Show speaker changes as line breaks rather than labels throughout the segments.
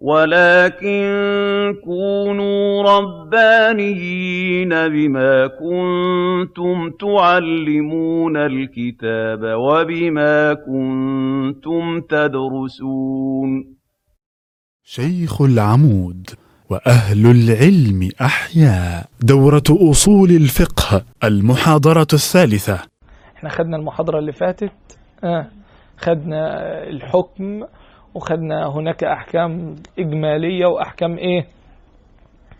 وَلَٰكِن كُونُوا رَبَّانِيِّينَ بِمَا كُنتُمْ تُعَلِّمُونَ الْكِتَابَ وَبِمَا كُنتُمْ تَدْرُسُونَ
شيخ العمود وأهل العلم أحياء دورة أصول الفقه المحاضرة الثالثة
إحنا خدنا المحاضرة اللي فاتت آه. خدنا الحكم وخدنا هناك أحكام إجمالية وأحكام إيه؟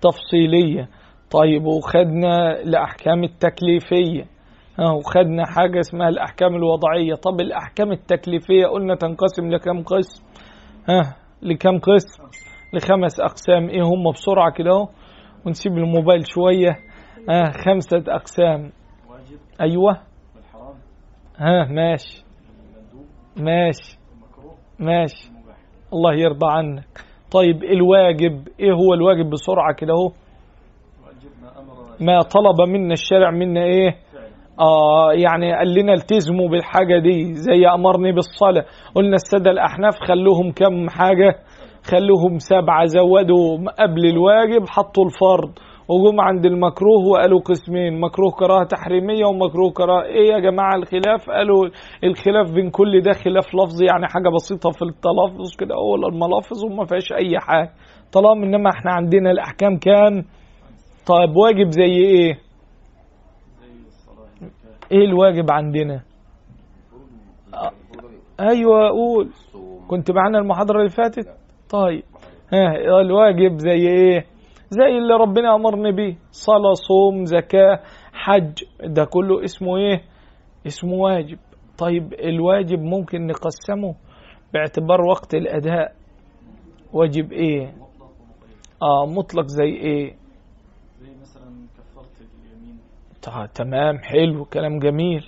تفصيلية. طيب وخدنا الأحكام التكليفية. وخدنا حاجة اسمها الأحكام الوضعية. طب الأحكام التكليفية قلنا تنقسم لكم قسم. ها لكم قسم لخمس أقسام. إيه هم؟ بسرعة كده ونسيب الموبايل شوية. آه خمسة أقسام. أيوة. ها ماشي. ماشي. ماشي. الله يرضى عنك. طيب الواجب إيه هو الواجب بسرعة كده أهو؟ ما طلب منا الشارع منا إيه؟ آه يعني قال لنا التزموا بالحاجة دي زي أمرني بالصلاة. قلنا السادة الأحناف خلوهم كم حاجة؟ خلوهم سبعة زودوا قبل الواجب حطوا الفرض. وجم عند المكروه وقالوا قسمين مكروه كراهه تحريمية ومكروه كراهه إيه يا جماعة الخلاف؟ قالوا الخلاف بين كل ده خلاف لفظي يعني حاجة بسيطة في التلفظ كده. اول الملافظ وما فيهاش أي حاجة. طالما إنما إحنا عندنا الأحكام كام طيب واجب زي إيه؟ إيه الواجب عندنا؟ آه. أيوه قول. كنت معانا المحاضرة اللي فاتت؟ طيب. ها الواجب زي إيه؟ زي اللي ربنا أمرني بيه. صلاة صوم زكاة حج. ده كله اسمه إيه؟ اسمه واجب. طيب الواجب ممكن نقسمه باعتبار وقت الأداء. واجب إيه؟ آه مطلق زي إيه؟
زي مثلا اليمين.
تمام حلو كلام جميل.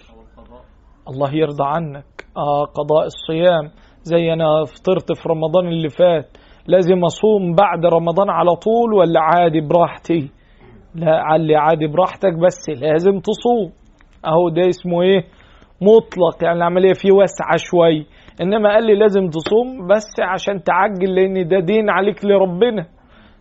الله يرضى عنك. آه قضاء الصيام. زي أنا فطرت في رمضان اللي فات. لازم أصوم بعد رمضان على طول ولا عادي براحتي؟ لا علي عادي براحتك بس لازم تصوم. أهو ده اسمه إيه؟ مطلق. يعني العملية فيه واسعة شوي. إنما قال لي لازم تصوم بس عشان تعجل لأن ده دين عليك لربنا.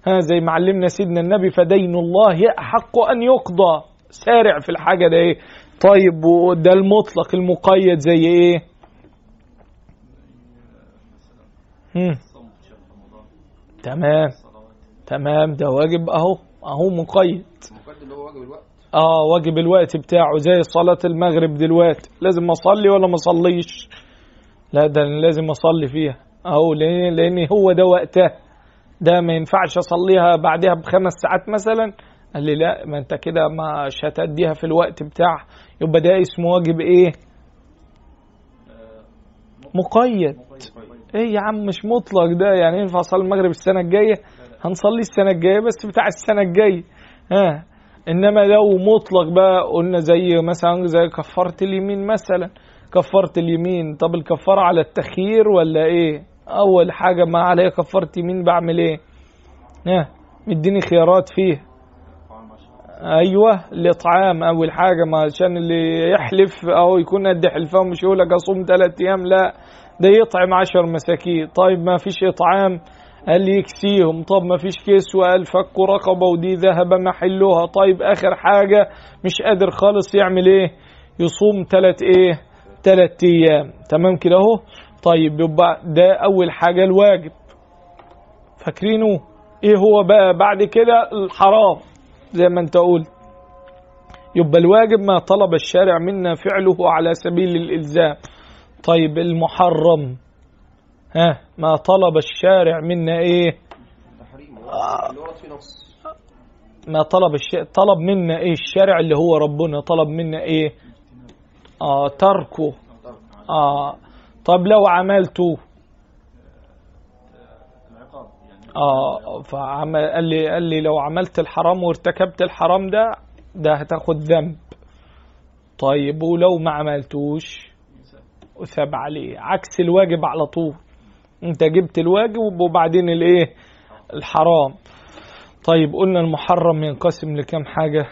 ها زي ما علمنا سيدنا النبي فدين الله احق أن يقضى. سارع في الحاجة ده إيه؟ طيب وده المطلق المقيد زي إيه؟ هم. تمام. تمام. ده واجب أهو. أهو مقيد.
المقيد اللي هو واجب الوقت.
آه واجب الوقت بتاعه زي صلاة المغرب دلوقتي. لازم أصلي ولا ما أصليش؟ لا ده أنا لازم أصلي فيها. أهو لأن لأن هو ده وقتها. ده ما ينفعش أصليها بعدها بخمس ساعات مثلا. قال لي لا ما أنت كده مش هتأديها في الوقت بتاعها. يبقى ده اسمه واجب إيه؟ مقيد. إيه يا عم مش مطلق ده. يعني ينفع أصلي المغرب السنة الجاية؟ هنصلي السنة الجاية بس بتاع السنة الجاية. ها. إنما لو مطلق بقى قلنا زي مثلا زي كفارة اليمين مثلا. كفارة اليمين طب الكفارة على التخيير ولا إيه؟ أول حاجة ما عليا كفارة يمين بعمل إيه؟ ها مديني خيارات فيه. أيوه الاطعام أول حاجة ما عشان اللي يحلف أو يكون قد حلفان مش يقول لك أصوم ثلاث أيام لا. ده يطعم عشر مساكين. طيب ما فيش إطعام؟ قال يكسيهم طب ما فيش كسوة قال فك رقبة ودي ذهب محلها. طيب آخر حاجة مش قادر خالص يعمل إيه؟ يصوم تلات إيه؟ تلات أيام. تمام كده أهو؟ طيب يبقى ده أول حاجة الواجب. فاكرينه؟ إيه هو بقى بعد كده؟ الحرام زي ما أنت قلت. يبقى الواجب ما طلب الشارع منا فعله على سبيل الإلزام. طيب المحرم. ها ما طلب الشارع منا
إيه؟
ما طلب الشيء طلب منا إيه الشارع اللي هو ربنا؟ طلب منا إيه؟ آه تركه. آه طب لو عملته؟ آه فعمل قال لي قال لي لو عملت الحرام وارتكبت الحرام ده ده هتاخد ذنب. طيب ولو ما عملتوش؟ وثاب عليه. عكس الواجب على طول. انت جبت الواجب وبعدين الايه؟ الحرام. طيب قلنا المحرم ينقسم لكم حاجة؟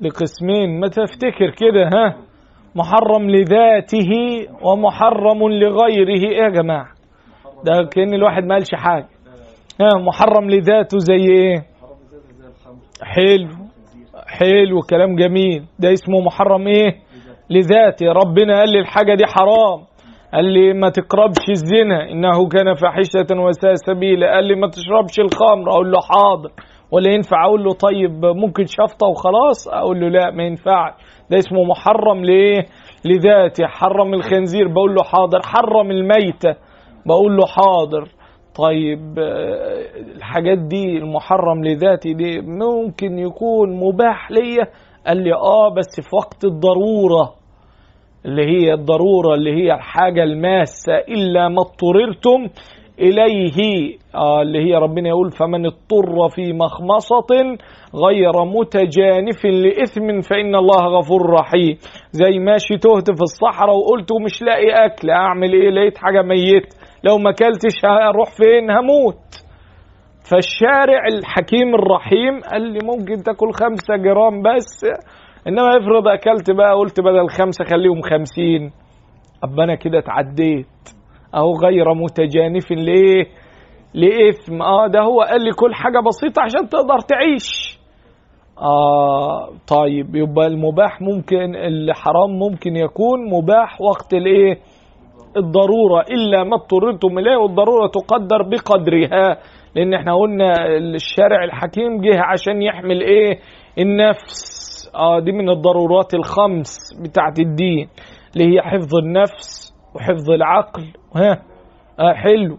لقسمين. ما تفتكر كده ها؟ محرم لذاته ومحرم لغيره. إيه يا جماعة؟ ده كأن الواحد ما قالش حاجة. ها محرم لذاته زي
إيه؟
حلو. حلو كلام جميل. ده اسمه محرم إيه؟ لذاته ربنا قال لي الحاجة دي حرام. قال لي ما تقربش الزنا إنه كان فاحشة وساء سبيلا قال لي ما تشربش الخمر. أقول له حاضر. ولا ينفع؟ أقول له طيب ممكن شفطة وخلاص؟ أقول له لا ما ينفعش. ده اسمه محرم لايه لذاته. حرم الخنزير. بقول له حاضر. حرم الميتة. بقول له حاضر. طيب الحاجات دي المحرم لذاتي دي ممكن يكون مباح ليا؟ قال لي آه بس في وقت الضرورة. اللي هي الضرورة اللي هي الحاجة الماسة إلا ما اضطررتم إليه. آه اللي هي ربنا يقول فمن اضطر في مخمصة غير متجانف لإثم فإن الله غفور رحيم. زي ماشي تهت في الصحراء وقلت مش لاقي أكل أعمل إيه؟ لقيت حاجة ميت لو ما أكلتش هروح فين؟ هموت. فالشارع الحكيم الرحيم قال لي ممكن تاكل خمسة جرام بس. إنما افرض أكلت بقى قلت بدل خمسة خليهم خمسين. ابقى أنا كده اتعديت. أهو غير متجانف. ليه؟ لإثم. آه ده هو قال لي كل حاجة بسيطة عشان تقدر تعيش. آه طيب يبقى المباح ممكن الحرام ممكن يكون مباح وقت الإيه؟ الضرورة. إلا ما اضطررتم إليه والضرورة تقدر بقدرها. لأن إحنا قلنا الشارع الحكيم جه عشان يحمل إيه؟ النفس. آه دي من الضرورات الخمس بتاعت الدين اللي هي حفظ النفس وحفظ العقل ها؟ آه حلو.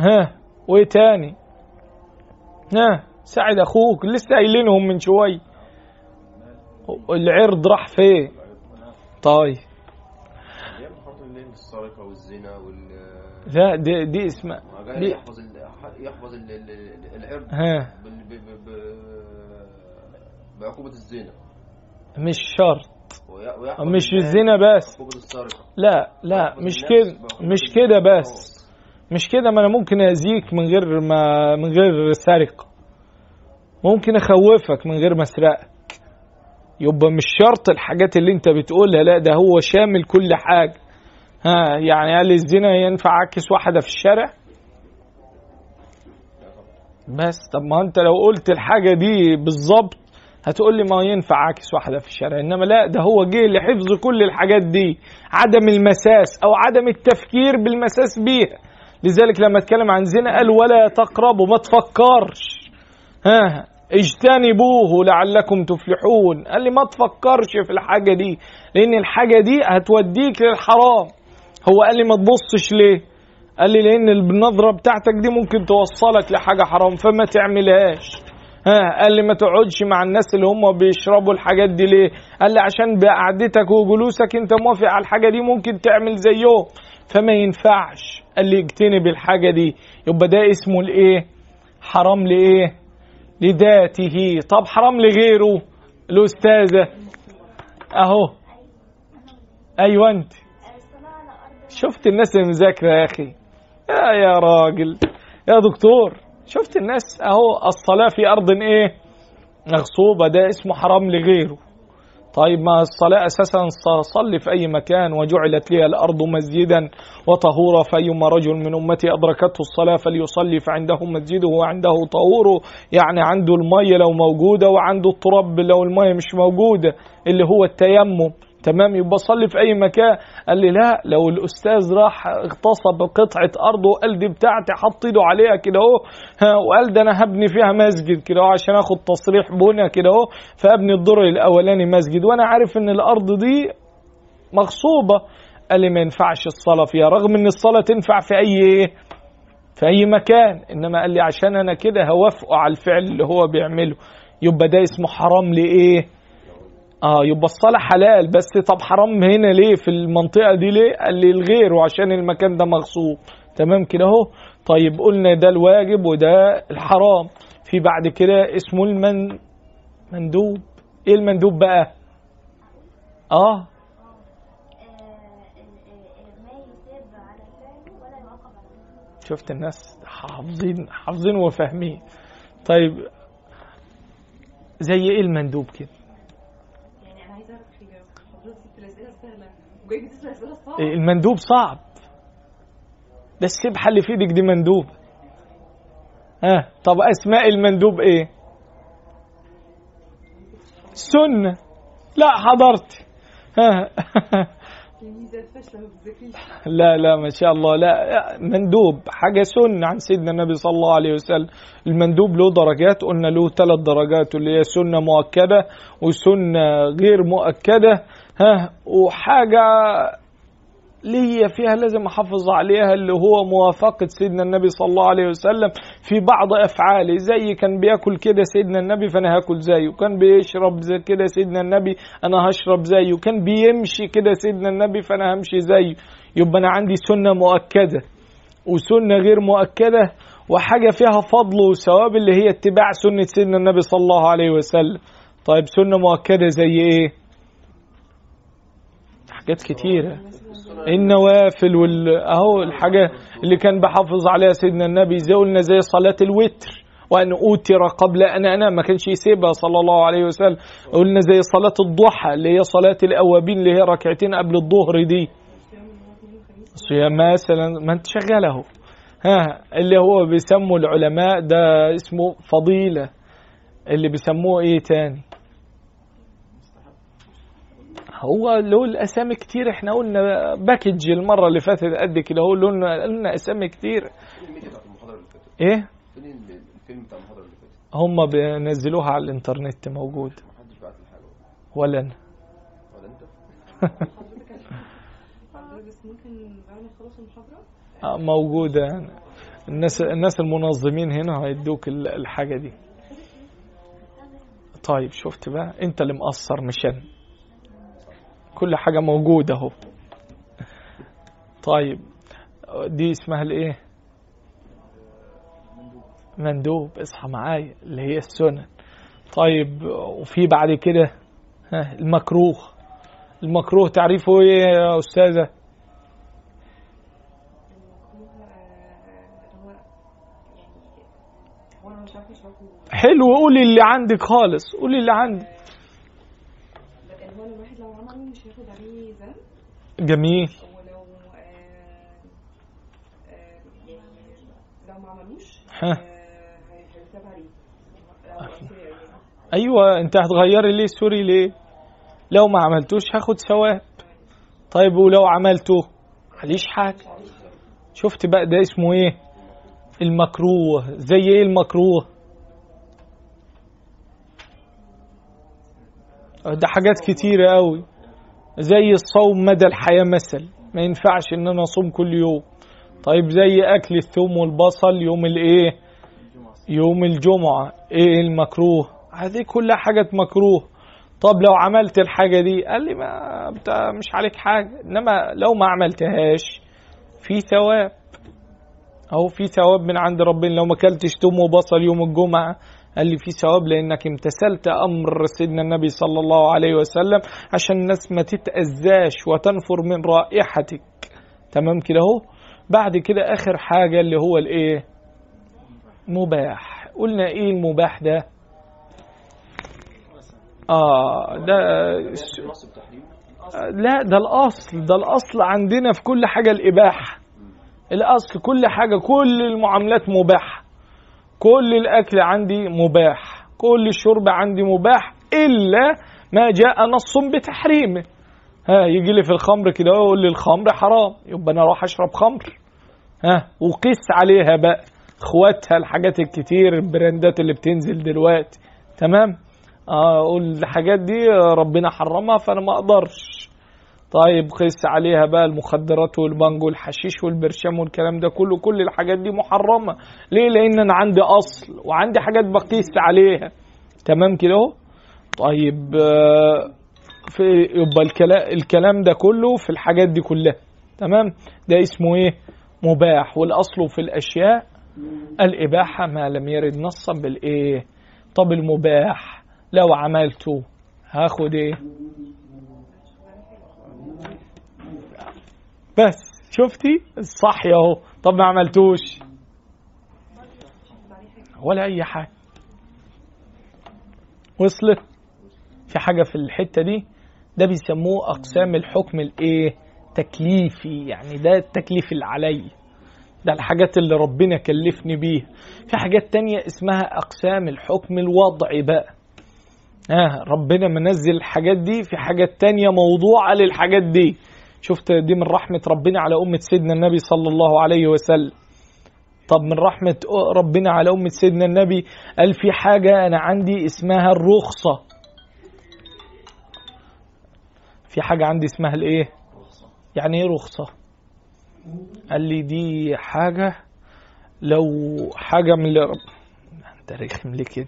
ها؟ وإيه تاني؟ ها؟ ساعد أخوك لسه قايلينهم من شوي. العرض راح فين؟ طيب.
السرقة والزنا وال
لا دي, دي اسمها دي
يحفظ ال... يحفظ ال... ال- ال- العرض.
ها.
بعقوبة الزنا.
مش شرط. مش الزنا بس. لا لا مش كده مش كده. بس. مش كده ما أنا ممكن أذيك من غير ما من غير سرقه ممكن أخوفك من غير ما أسرقك. يبقى مش شرط الحاجات اللي أنت بتقولها لا ده هو شامل كل حاجة. ها يعني هل الزنا ينفع اعكس واحدة في الشارع؟ بس. طب ما أنت لو قلت الحاجة دي بالظبط هتقول لي ما ينفع اعكس واحدة في الشارع إنما لا ده هو جه لحفظ كل الحاجات دي عدم المساس أو عدم التفكير بالمساس بيها. لذلك لما أتكلم عن زنا قال ولا تقربوا ما تفكرش. ها اجتنبوه لعلكم تفلحون. قال لي ما تفكرش في الحاجة دي لأن الحاجة دي هتوديك للحرام. هو قال لي ما تبصش ليه؟ قال لي لأن النظرة بتاعتك دي ممكن توصلك لحاجة حرام فما تعملهاش. ها قال لي ما تقعدش مع الناس اللي هم بيشربوا الحاجات دي ليه؟ قال لي عشان بقعدتك وجلوسك انت موافق على الحاجة دي ممكن تعمل زيهم. فما ينفعش. قال لي اجتنب الحاجة دي. يبقى ده اسمه الايه حرام لإيه؟ لذاته. طب حرام لغيره. الأستاذة. أهو. أيوة أنت. شفت الناس المذاكرة يا أخي؟ يا يا راجل. يا دكتور. شفت الناس أهو الصلاة في أرض إيه؟ مغصوبة ده اسمه حرام لغيره. طيب ما الصلاة أساسا صلي في أي مكان وجعلت لي الأرض مسجدا وطهورا فأيما رجل من أمتي أدركته الصلاة فليصلي فعنده مسجده وعنده طهوره يعني عنده المية لو موجودة وعنده التراب لو المية مش موجودة اللي هو التيمم. تمام؟ يبقى صلي في أي مكان. قال لي لا لو الأستاذ راح اغتصب قطعة ارض وقال دي بتاعتي حط ايده عليها كده أهو وقال ده أنا هبني فيها مسجد كده أهو عشان آخد تصريح بنى كده أهو فأبني الدور الأولاني مسجد. وأنا عارف إن الأرض دي مغصوبة. قال لي ما ينفعش الصلاة فيها رغم إن الصلاة تنفع في أي إيه؟ في أي مكان. إنما قال لي عشان أنا كده هوافقه على الفعل اللي هو بيعمله. يبقى ده اسمه حرام لإيه؟ آه يبقى الصلاة حلال بس طب حرام هنا ليه؟ في المنطقة دي ليه؟ قال لي الغير وعشان المكان ده مغصوب. تمام كده اهو؟ طيب قلنا ده الواجب وده الحرام. في بعد كده اسمه المن مندوب. إيه المندوب بقى؟
آه؟
شفت الناس حافظين حافظين وفاهمين. طيب زي إيه المندوب كده؟ المندوب صعب. ده السبحة اللي في إيدك دي مندوب. ها طب أسماء المندوب إيه؟ سنة لا حضرت. ها. لا لا ما شاء الله. لا مندوب حاجة سنة عن سيدنا النبي صلى الله عليه وسلم. المندوب له درجات قلنا له ثلاث درجات اللي هي سنة مؤكدة وسنة غير مؤكدة. ها وحاجة ليا فيها لازم أحافظ عليها اللي هو موافقة سيدنا النبي صلى الله عليه وسلم في بعض أفعاله. زي كان بياكل كده سيدنا النبي فأنا هاكل زيه. كان بيشرب زي كده سيدنا النبي أنا هشرب زيه. كان بيمشي كده سيدنا النبي فأنا همشي زيه. يبقى أنا عندي سنة مؤكدة وسنة غير مؤكدة وحاجة فيها فضل وثواب اللي هي اتباع سنة سيدنا النبي صلى الله عليه وسلم. طيب سنة مؤكدة زي إيه؟ حاجات كتيرة. النوافل وال أهو الحاجة اللي كان بحافظ عليها سيدنا النبي زي قلنا زي صلاة الوتر. وأن أوتر قبل أن أنام. ما كانش يسيبها صلى الله عليه وسلم. قلنا زي صلاة الضحى اللي هي صلاة الأوابين اللي هي ركعتين قبل الظهر دي. صيام مثلا ما أنت شغال أهو. ها اللي هو بيسموا العلماء ده اسمه فضيلة. اللي بيسموه إيه تاني؟ هو له الأسامي كتير إحنا قلنا باكج المرة اللي فاتت قد كده هو قلنا قلنا أسامي كتير؟
إيه الفيلم بتاع المحاضرة اللي فاتت؟
هم بينزلوها على الإنترنت موجود
بعت
ولا أنا
ولا انت؟
آه، يعني. الناس الناس المنظمين هنا هيدوك ال- الحاجة دي طيب شفت بقى أنت اللي مقصر مش أنا كل حاجة موجودة اهو. طيب دي اسمها الايه؟ مندوب. اصحى معايا اللي هي السنن. طيب وفي بعد كده ها المكروه. المكروه تعريفه إيه يا
أستاذة؟ يعني مش عارفة اشرحه
حلو قولي اللي عندك خالص. قولي اللي عندك.
لو عمله مش هياخد عليه ذنب؟
جميل.
ولو آه، آه، يعني لو ما عملوش
ها.
آه، عليه.
أيوه أنت هتغيري ليه سوري ليه؟ لو ما عملتوش هاخد ثواب. طيب ولو عملته عليش حاجة. شفت بقى ده اسمه إيه؟ المكروه. زي إيه المكروه؟ ده حاجات كتيرة قوي. زي الصوم مدى الحياة مثل. ما ينفعش إن أنا أصوم كل يوم. طيب زي أكل الثوم والبصل يوم الإيه؟ يوم الجمعة. إيه المكروه؟ هذه كلها حاجات مكروه. طب لو عملت الحاجة دي؟ قال لي ما بتا مش عليك حاجة. إنما لو ما عملتهاش في ثواب. أهو في ثواب من عند ربنا. لو ما أكلتش توم وبصل يوم الجمعة قال لي في ثواب لأنك امتثلت أمر سيدنا النبي صلى الله عليه وسلم عشان الناس ما تتأذاش وتنفر من رائحتك. تمام كده اهو؟ بعد كده آخر حاجة اللي هو الإيه؟ مباح. قلنا إيه المباح ده؟ آه ده لا ده الأصل ده الأصل عندنا في كل حاجة الإباحة. الأصل كل حاجة كل المعاملات مباحة. كل الأكل عندي مباح كل الشرب عندي مباح إلا ما جاء نص بتحريمه ها يجي لي في الخمر كده يقول لي الخمر حرام يبقى أنا أروح أشرب خمر. ها وقيس عليها بقى. إخواتها الحاجات الكتير البراندات اللي بتنزل دلوقتي. تمام؟ آه الحاجات دي ربنا حرمها فأنا ما أقدرش. طيب قيس عليها بقى المخدرات والبانجو والحشيش والبرشام والكلام ده كله. كل الحاجات دي محرمة. ليه؟ لأن أنا عندي أصل وعندي حاجات بقيس عليها. تمام كده أهو؟ طيب آه، في يبقى الكلام الكلام ده كله في الحاجات دي كلها. تمام؟ ده اسمه إيه؟ مباح. والأصل في الأشياء الإباحة ما لم يرد نصا بالإيه؟ طب المباح لو عملته هاخد إيه؟ بس شفتي؟ الصح اهو طب ما عملتوش. ولا أي حاجة. وصلت؟ في حاجة في الحتة دي؟ ده بيسموه أقسام الحكم الإيه؟ تكليفي. يعني ده التكليف اللي علي ده الحاجات اللي ربنا كلفني بيها. في حاجات تانية اسمها أقسام الحكم الوضعي بقى. آه ربنا منزل الحاجات دي في حاجات تانية موضوعة للحاجات دي. شفت دي من رحمة ربنا على أمة سيدنا النبي صلى الله عليه وسلم. طب من رحمة ربنا على أمة سيدنا النبي قال في حاجة أنا عندي اسمها الرخصة. في حاجة عندي اسمها الإيه؟ يعني إيه رخصة؟ قال لي دي حاجة لو حاجة من اللي ليه كده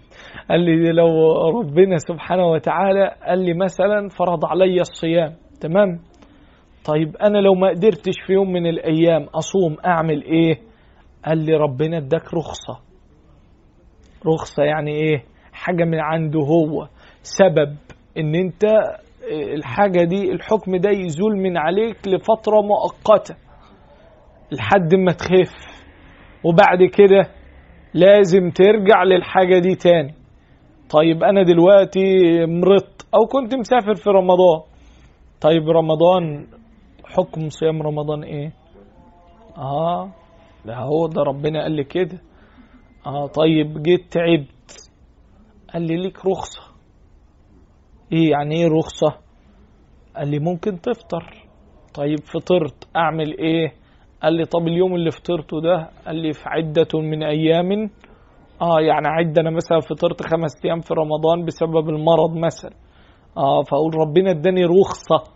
قال لي لو ربنا سبحانه وتعالى قال لي مثلا فرض علي الصيام تمام؟ طيب أنا لو ما قدرتش في يوم من الأيام أصوم أعمل إيه؟ قال لي ربنا اداك رخصة. رخصة يعني إيه؟ حاجة من عنده هو. سبب إن أنت الحاجة دي الحكم ده يزول من عليك لفترة مؤقتة لحد ما تخف. وبعد كده لازم ترجع للحاجة دي تاني طيب أنا دلوقتي مرضت أو كنت مسافر في رمضان طيب رمضان حكم صيام رمضان إيه؟ آه ده هو ده ربنا قال لي كده آه طيب جيت تعبت قال لي ليك رخصة إيه يعني إيه رخصة؟ قال لي ممكن تفطر طيب فطرت أعمل إيه؟ قال لي طب اليوم اللي فطرته ده؟ قال لي في عدة من أيام. آه يعني عدة أنا مثلا فطرت خمس أيام في رمضان بسبب المرض مثلا. آه فأقول ربنا اداني رخصة.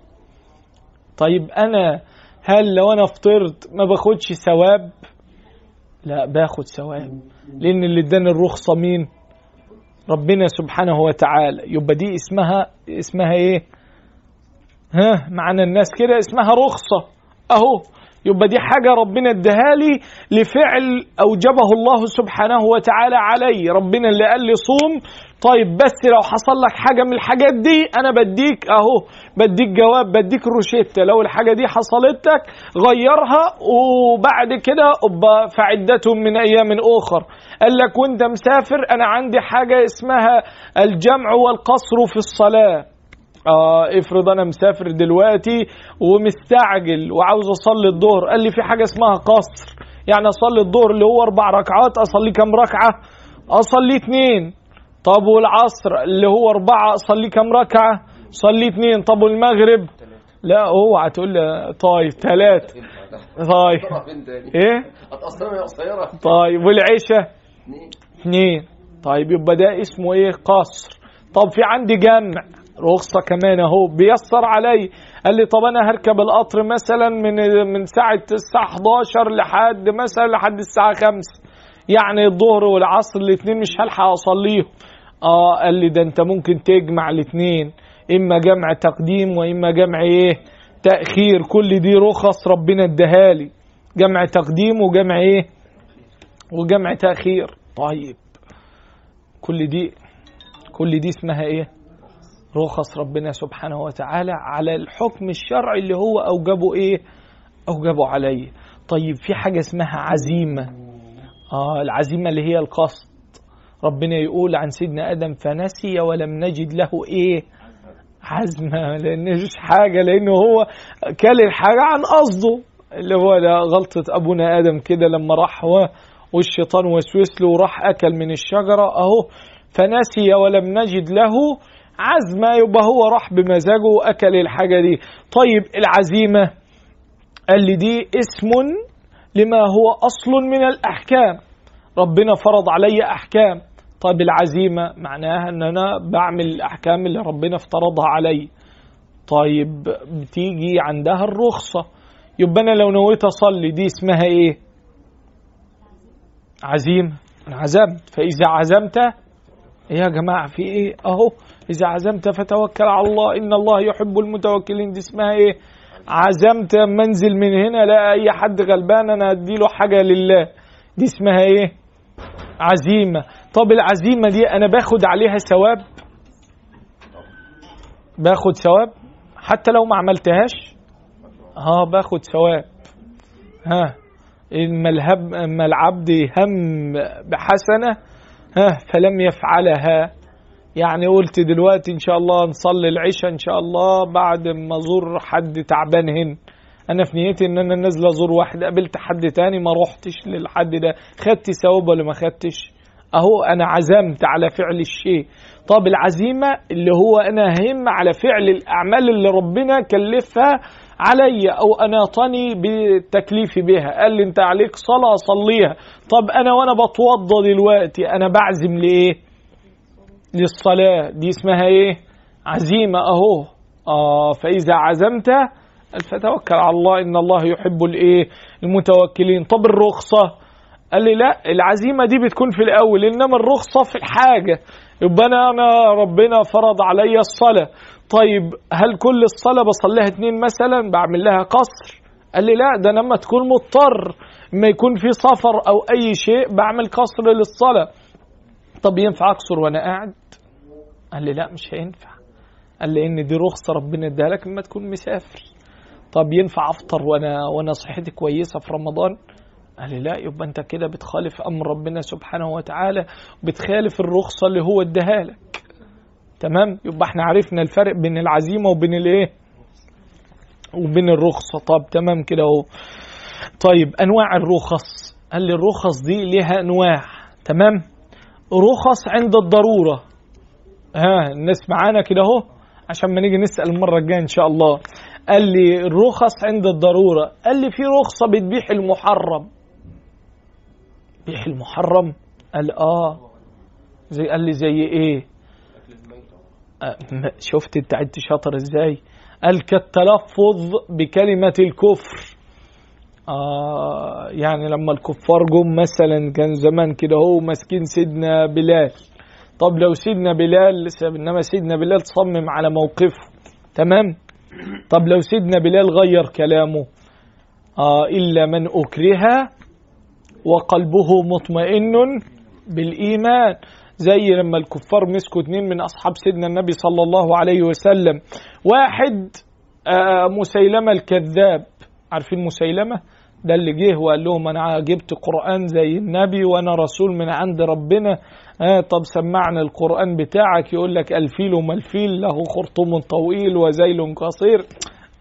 طيب أنا هل لو أنا فطرت ما باخدش ثواب؟ لا باخد ثواب. لأن اللي اداني الرخصة مين؟ ربنا سبحانه وتعالى. يبقى دي اسمها اسمها إيه؟ ها معنا الناس كده اسمها رخصة. أهو. يبقى دي حاجة ربنا اداها لي لفعل أوجبه الله سبحانه وتعالى علي. ربنا اللي قال لي صوم. طيب بس لو حصل لك حاجة من الحاجات دي أنا بديك أهو بديك جواب بديك روشتة لو الحاجة دي حصلتك غيرها وبعد كده أبقى فعدة من أيام أخر. قال لك وأنت مسافر أنا عندي حاجة اسمها الجمع والقصر في الصلاة. آه افرض أنا مسافر دلوقتي ومستعجل وعاوز أصلي الظهر. قال لي في حاجة اسمها قصر. يعني أصلي الظهر اللي هو أربع ركعات أصلي كام ركعة؟ أصلي اتنين. طب والعصر اللي هو أربعة أصلي كام ركعة؟ صلي اتنين. طب والمغرب؟ لا اوعى تقول لي طيب ثلاثة طيب إيه؟
هتأثر يا قصيرة
طيب والعشاء؟ اثنين طيب يبقى ده اسمه إيه؟ قصر. طب في عندي جمع. رخصة كمان اهو. بيسر علي قال لي طب أنا هركب القطر مثلا من من ساعة الساعة 11 لحد مثلا لحد الساعة 5 يعني الظهر والعصر الاثنين مش هلحق أصليهم. آه قال لي ده انت ممكن تجمع الاثنين. إما جمع تقديم وإما جمع إيه؟ تأخير. كل دي رخص ربنا اداها لي. جمع تقديم وجمع إيه؟ وجمع تأخير. طيب. كل دي كل دي اسمها إيه؟ رخص ربنا سبحانه وتعالى على الحكم الشرعي اللي هو أوجبه إيه؟ أوجبه عليه. طيب في حاجة اسمها عزيمة. آه العزيمة اللي هي القصد. ربنا يقول عن سيدنا آدم فنسي ولم نجد له إيه؟ عزمة. لأن مش حاجة لأنه هو كل الحاجة عن قصده. اللي هو غلطة أبونا آدم كده لما راح هو والشيطان وسوس له وراح أكل من الشجرة. أهو فنسي ولم نجد له عزمة يبقى هو راح بمزاجه وأكل الحاجة دي. طيب العزيمة قال لي دي اسم لما هو أصل من الأحكام. ربنا فرض علي أحكام. طيب العزيمة معناها أن أنا بعمل الأحكام اللي ربنا افترضها علي. طيب بتيجي عندها الرخصة. يبقى أنا لو نويت أصلي دي اسمها إيه؟ عزيمة. أنا عزمت فإذا عزمت إيه يا جماعة في إيه؟ أهو. إذا عزمت فتوكل على الله. إن الله يحب المتوكلين. دي اسمها إيه؟ عزمت منزل من هنا لا أي حد غلبان. أنا أديله حاجة لله. دي اسمها إيه؟ عزيمة. طب العزيمة دي أنا باخد عليها ثواب؟ باخد ثواب؟ حتى لو ما عملتهاش؟ ها باخد ثواب. ها إما الهب إما العبد هم بحسنة ها فلم يفعلها. يعني قلت دلوقتي إن شاء الله نصلي العشاء إن شاء الله بعد ما أزور حد تعبان هنا. أنا في نيتي إن أنا نازل أزور واحد قابلت حد تاني ما روحتش للحد ده. خدت ثواب ولا ما خدتش؟ أهو أنا عزمت على فعل الشيء. طب العزيمة اللي هو أنا هم على فعل الأعمال اللي ربنا كلفها علي أو أناطني بالتكليف بها. قال لي أنت عليك صلاة صليها. طب أنا وأنا بتوضى دلوقتي أنا بعزم لإيه؟ للصلاة. دي اسمها إيه؟ عزيمة أهو. آه فإذا عزمت فتوكل على الله. إن الله يحب الإيه؟ المتوكلين. طب الرخصة؟ قال لي لا العزيمة دي بتكون في الأول إنما الرخصة في الحاجة. يبقى أنا أنا ربنا فرض علي الصلاة. طيب هل كل الصلاة بصليها اتنين مثلا؟ بعمل لها قصر. قال لي لا ده أنا لما تكون مضطر ما يكون في سفر أو أي شيء بعمل قصر للصلاة. طب ينفع اقصر وأنا قاعد؟ قال لي لا مش هينفع. قال لي إن دي رخصة ربنا اداها لك لما تكون مسافر. طب ينفع أفطر وأنا وأنا صحتي كويسة في رمضان؟ قال لي لا يبقى أنت كده بتخالف أمر ربنا سبحانه وتعالى بتخالف الرخصة اللي هو اداها لك تمام؟ يبقى إحنا عرفنا الفرق بين العزيمة وبين الإيه؟ وبين الرخصة. طب تمام كده أهو. طيب أنواع الرخص. قال لي الرخص دي ليها أنواع. تمام؟ رخص عند الضرورة. ها الناس معانا كده اهو عشان ما نيجي نسأل المرة الجاية إن شاء الله. قال لي الرخص عند الضرورة. قال لي في رخصة بتبيح المحرم. بيح المحرم؟ قال آه. زي قال لي زي آه، ما- شفت أنت انت شاطر إزاي؟ قال كالتلفظ بكلمة الكفر. آه يعني لما الكفار جم مثلا كان زمان كده هو ماسكين سيدنا بلال. طب لو سيدنا بلال إنما سيدنا بلال صمم على موقفه. تمام؟ طب لو سيدنا بلال غير كلامه آه إلا من أكره وقلبه مطمئن بالإيمان. زي لما الكفار مسكوا اتنين من أصحاب سيدنا النبي صلى الله عليه وسلم. واحد آه مسيلمة الكذاب. عارفين مسيلمة؟ ده اللي جه وقال لهم أنا جبت قرآن زي النبي وأنا رسول من عند ربنا. آه طب سمعنا القرآن بتاعك. يقول لك الفيل وما الفيل له خرطوم طويل وزيل قصير.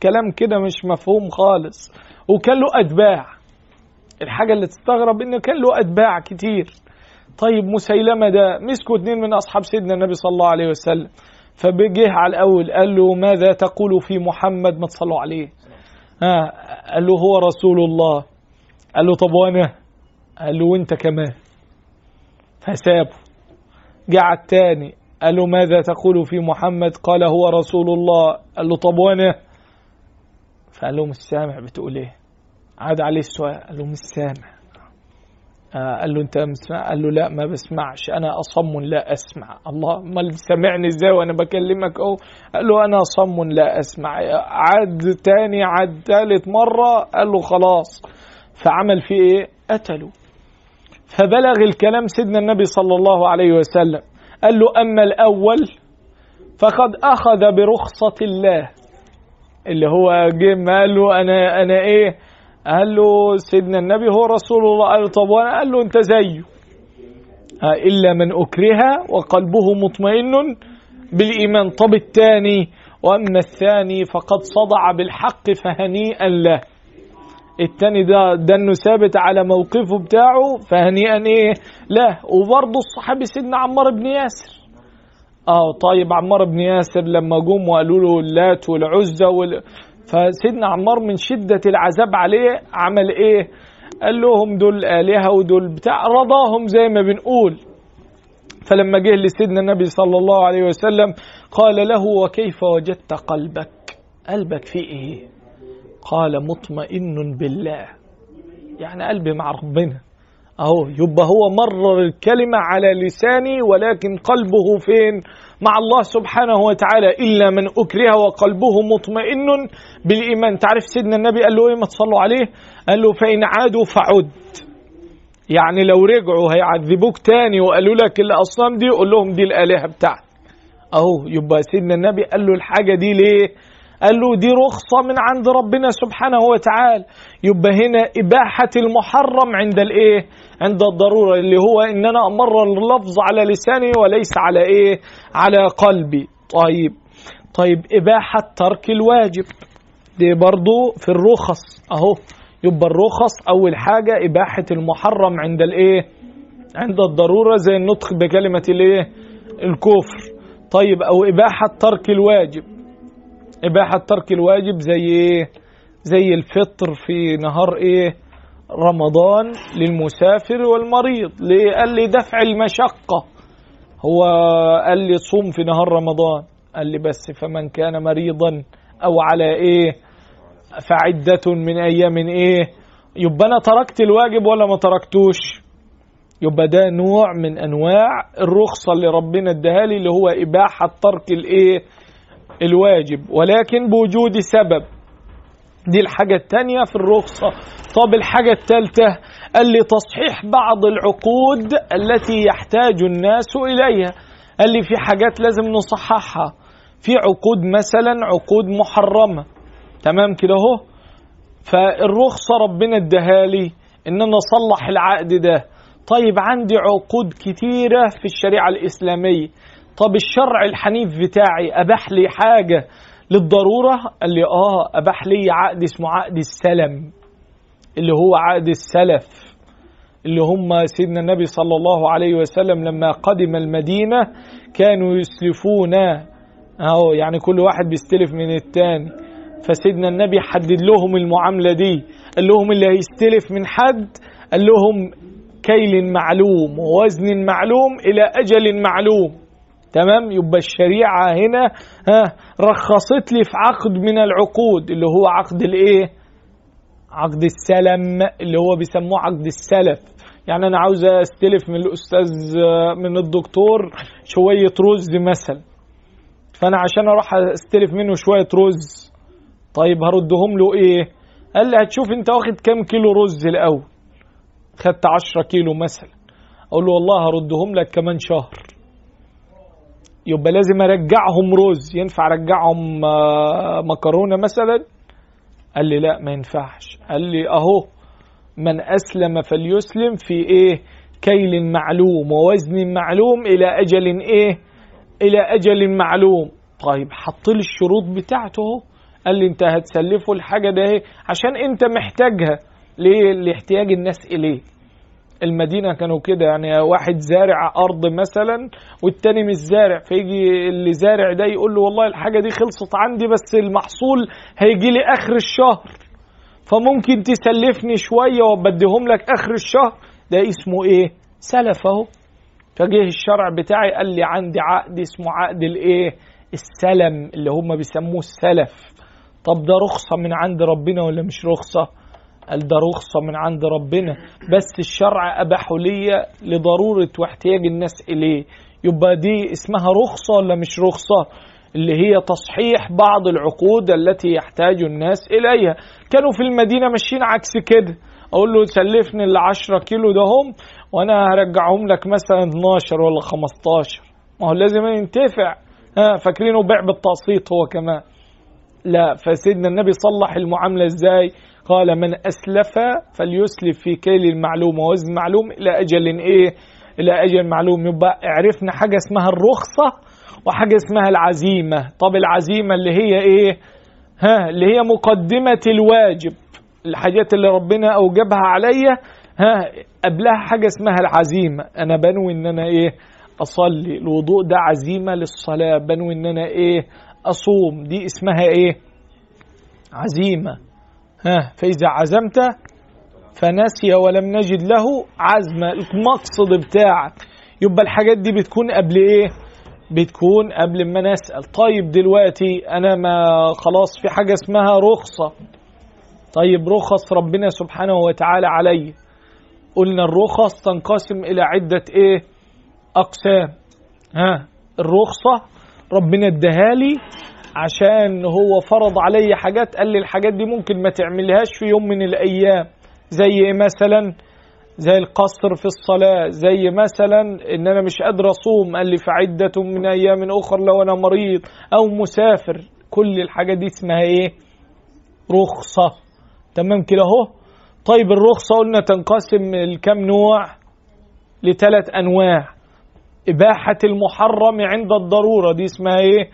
كلام كده مش مفهوم خالص. وكان له أتباع. الحاجة اللي تستغرب إنه كان له أتباع كتير. طيب مسيلمة ده مسكوا اتنين من أصحاب سيدنا النبي صلى الله عليه وسلم. فبجه على الأول قال له ماذا تقول في محمد ما تصلوا عليه؟ ها قال له هو رسول الله. قال له طب وأنا؟ قال له وانت كمان. فسابه. على التاني. قال له ماذا تقول في محمد؟ قال هو رسول الله. قال له طب وأنا؟ فقال له مش سامع بتقول إيه؟ عاد عليه السؤال. قال له مش سامع قال له انت مسمع قال له لا ما بسمعش. أنا اصم لا اسمع. الله امال سامعني إزاي وأنا بكلمك اهو؟ قال له أنا اصم لا اسمع. عاد تاني عاد تالت مرة. قال له خلاص. فعمل فيه إيه؟ قتله. فبلغ الكلام سيدنا النبي صلى الله عليه وسلم. قال له اما الأول فقد اخذ برخصة الله. اللي هو جه قال له أنا أنا إيه؟ قال له سيدنا النبي هو رسول الله. قال له طب وأنا؟ قال له أنت زيه. إلا من أكره وقلبه مطمئن بالإيمان. طب الثاني وأما الثاني فقد صدع بالحق فهنيئا له. التاني ده ده إنه ثابت على موقفه بتاعه فهنيئا إيه؟ له. وبرضه الصحابي سيدنا عمار بن ياسر. آه طيب عمار بن ياسر لما جم وقالوا له اللات والعزى وال... فسيدنا عمار من شدة العذاب عليه عمل إيه؟ قال لهم دول آلهة ودول بتاع رضاهم زي ما بنقول. فلما جه لسيدنا النبي صلى الله عليه وسلم قال له وكيف وجدت قلبك؟ قلبك فيه إيه؟ قال مطمئن بالله. يعني قلبي مع ربنا أهو يبقى هو مرر الكلمة على لساني ولكن قلبه فين؟ مع الله سبحانه وتعالى إلا من أكره وقلبه مطمئن بالإيمان. تعرف سيدنا النبي قال له إيه ما تصلوا عليه؟ قال له فإن عادوا فعد. يعني لو رجعوا هيعذبوك تاني. وقالوا لك الأصنام دي قول لهم دي الآلهة بتاعتك. أهو يبقى سيدنا النبي قال له الحاجة دي ليه؟ قال له دي رخصة من عند ربنا سبحانه وتعالى. يبقى هنا إباحة المحرم عند الإيه؟ عند الضرورة اللي هو إن أنا أمرر اللفظ على لساني وليس على إيه؟ على قلبي. طيب. طيب إباحة ترك الواجب. دي برضو في الرخص أهو. يبقى الرخص أول حاجة إباحة المحرم عند الإيه؟ عند الضرورة زي النطق بكلمة الإيه؟ الكفر. طيب أو إباحة ترك الواجب. إباحة ترك الواجب زي إيه؟ زي الفطر في نهار إيه؟ رمضان للمسافر والمريض ليه قال لي دفع المشقة. هو قال لي صوم في نهار رمضان. قال لي بس فمن كان مريضا أو على إيه؟ فعدة من أيام إيه؟ يبقى أنا تركت الواجب ولا ما تركتوش؟ يبقى ده نوع من أنواع الرخصة اللي ربنا اداها لي اللي هو إباحة ترك الإيه؟ الواجب ولكن بوجود سبب. دي الحاجة التانية في الرخصة. طب الحاجة التالتة قال لي تصحيح بعض العقود التي يحتاج الناس إليها. قال لي في حاجات لازم نصححها. في عقود مثلا عقود محرمة. تمام كده اهو؟ فالرخصة ربنا اداها لي إن أنا أصلح العقد ده. طيب عندي عقود كتيرة في الشريعة الإسلامية. طب الشرع الحنيف بتاعي أباح لي حاجة للضرورة؟ قال لي آه أباح لي عقد اسمه عقد السلم اللي هو عقد السلف اللي هم سيدنا النبي صلى الله عليه وسلم لما قدم المدينة كانوا يسلفون. أهو يعني كل واحد بيستلف من التاني. فسيدنا النبي حدد لهم المعاملة دي. قال لهم اللي هيستلف من حد قال لهم كيل معلوم ووزن معلوم إلى أجل معلوم. تمام؟ يبقى الشريعة هنا ها رخصت لي في عقد من العقود اللي هو عقد الايه؟ عقد السلم اللي هو بيسموه عقد السلف. يعني أنا عاوز أستلف من الأستاذ من الدكتور شوية رز مثلا. فأنا عشان أروح أستلف منه شوية رز طيب هردهم له إيه؟ قال لي هتشوف أنت واخد كام كيلو رز الأول؟ خدت عشرة كيلو مثلا. أقول له والله هردهم لك كمان شهر. يبقى لازم أرجعهم رز ينفع أرجعهم مكرونة مثلا؟ قال لي لا ما ينفعش. قال لي أهو من أسلم فليسلم في إيه؟ كيل معلوم ووزن معلوم إلى أجل إيه؟ إلى أجل معلوم. طيب حط لي الشروط بتاعته. اهو قال لي أنت هتسلفه الحاجة ده إيه؟ عشان أنت محتاجها. ليه؟ لاحتياج الناس اليه المدينة كانوا كده يعني واحد زارع أرض مثلا والتاني مش زارع فيجي اللي زارع ده يقول له والله الحاجة دي خلصت عندي بس المحصول هيجي لي آخر الشهر فممكن تسلفني شوية وبديهم لك آخر الشهر ده اسمه إيه؟ سلف أهو فجه الشرع بتاعي قال لي عندي عقد اسمه عقد الإيه؟ السلم اللي هم بيسموه السلف طب ده رخصة من عند ربنا ولا مش رخصة؟ قال ده رخصة من عند ربنا. بس الشرع أباحه لي لضرورة واحتياج الناس إليه. يبقى دي اسمها رخصة ولا مش رخصة؟ اللي هي تصحيح بعض العقود التي يحتاج الناس إليها. كانوا في المدينة ماشيين عكس كده. أقول له سلفني ال 10 كيلو ده هم وأنا هرجعهم لك مثلا 12 ولا 15 ما هو لازم ينتفع. ها فاكرينه بيع بالتقسيط هو كمان. لا فسيدنا النبي صلح المعاملة إزاي؟ قال من أسلف فليسلف في كيل المعلوم ووزن معلوم إلى أجل إيه؟ إلى أجل معلوم. يبقى عرفنا حاجة اسمها الرخصة وحاجة اسمها العزيمة. طب العزيمة اللي هي إيه؟ ها اللي هي مقدمة الواجب. الحاجات اللي ربنا أوجبها عليا ها قبلها حاجة اسمها العزيمة. أنا بنوي إن أنا إيه؟ أصلي. الوضوء ده عزيمة للصلاة. بنوي إن أنا إيه؟ أصوم. دي اسمها إيه؟ عزيمة. ها فإذا عزمت فنسي ولم نجد له عزمة المقصد بتاعك يبقى الحاجات دي بتكون قبل إيه؟ بتكون قبل ما نسأل طيب دلوقتي أنا ما خلاص في حاجة اسمها رخصة. طيب رخص ربنا سبحانه وتعالى علي. قلنا الرخص تنقسم إلى عدة إيه؟ أقسام. ها الرخصة ربنا اداها لي عشان هو فرض علي حاجات قال لي الحاجات دي ممكن ما تعملهاش في يوم من الأيام. زي مثلا زي القصر في الصلاة زي مثلا إن أنا مش قادر أصوم قال لي فعدة من أيام أخر لو أنا مريض أو مسافر. كل الحاجات دي اسمها إيه؟ رخصة. تمام كده أهو؟ طيب الرخصة قلنا تنقسم لكم نوع؟ لثلاث أنواع. إباحة المحرم عند الضرورة. دي اسمها إيه؟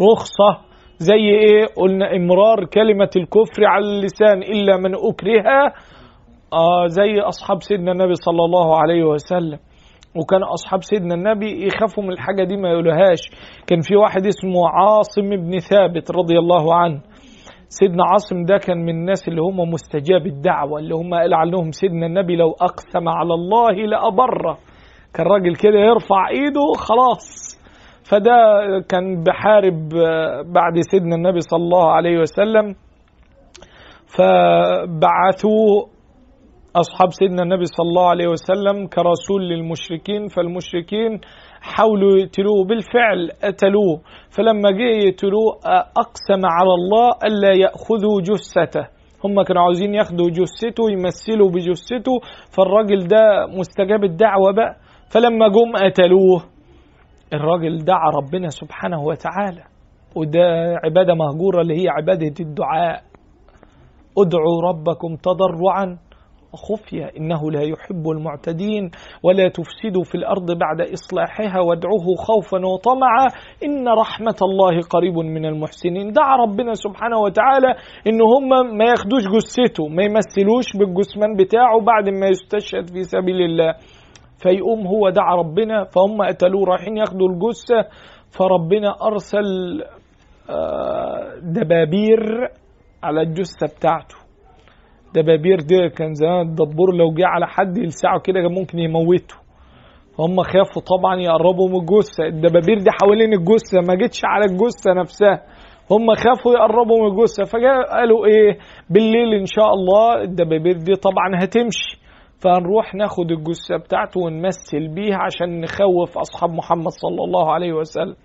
رخصة زي إيه؟ قلنا إمرار كلمة الكفر على اللسان إلا من أكره. آه زي أصحاب سيدنا النبي صلى الله عليه وسلم. وكان أصحاب سيدنا النبي يخافوا من الحاجة دي ما يقولوهاش. كان في واحد اسمه عاصم بن ثابت رضي الله عنه. سيدنا عاصم ده كان من الناس اللي هم مستجاب الدعوة اللي هم قال عنهم سيدنا النبي لو أقسم على الله لأبره. كان راجل كده يرفع إيده خلاص. فده كان بحارب بعد سيدنا النبي صلى الله عليه وسلم. فبعثوا أصحاب سيدنا النبي صلى الله عليه وسلم كرسول للمشركين فالمشركين حاولوا يقتلوه بالفعل قتلوه. فلما جه يقتلوه أقسم على الله ألا يأخذوا جثته. هم كانوا عاوزين ياخدوا جثته يمثلوا بجثته. فالراجل ده مستجاب الدعوة بقى. فلما جم قتلوه. الراجل دعا ربنا سبحانه وتعالى وده عبادة مهجورة اللي هي عبادة الدعاء. ادعوا ربكم تضرعا وخفية إنه لا يحب المعتدين ولا تفسدوا في الأرض بعد إصلاحها وادعوه خوفا وطمعا. إن رحمة الله قريب من المحسنين. دعا ربنا سبحانه وتعالى إن هم ما ياخدوش جثته ما يمثلوش بالجثمان بتاعه بعد ما يستشهد في سبيل الله. فيقوم هو دعا ربنا فهم قتلوه رايحين ياخدوا الجثة. فربنا أرسل دبابير على الجثة بتاعته. دبابير دي كان زمان الدبور لو جه على حد يلسعه كده كان ممكن يموته. هم خافوا طبعا يقربوا من الجثة. الدبابير دي حوالين الجثة ما جتش على الجثة نفسها. هم خافوا يقربوا من الجثة فقالوا إيه؟ بالليل إن شاء الله الدبابير دي طبعا هتمشي. فهنروح ناخد الجثة بتاعته ونمثل بيها عشان نخوف أصحاب محمد صلى الله عليه وسلم.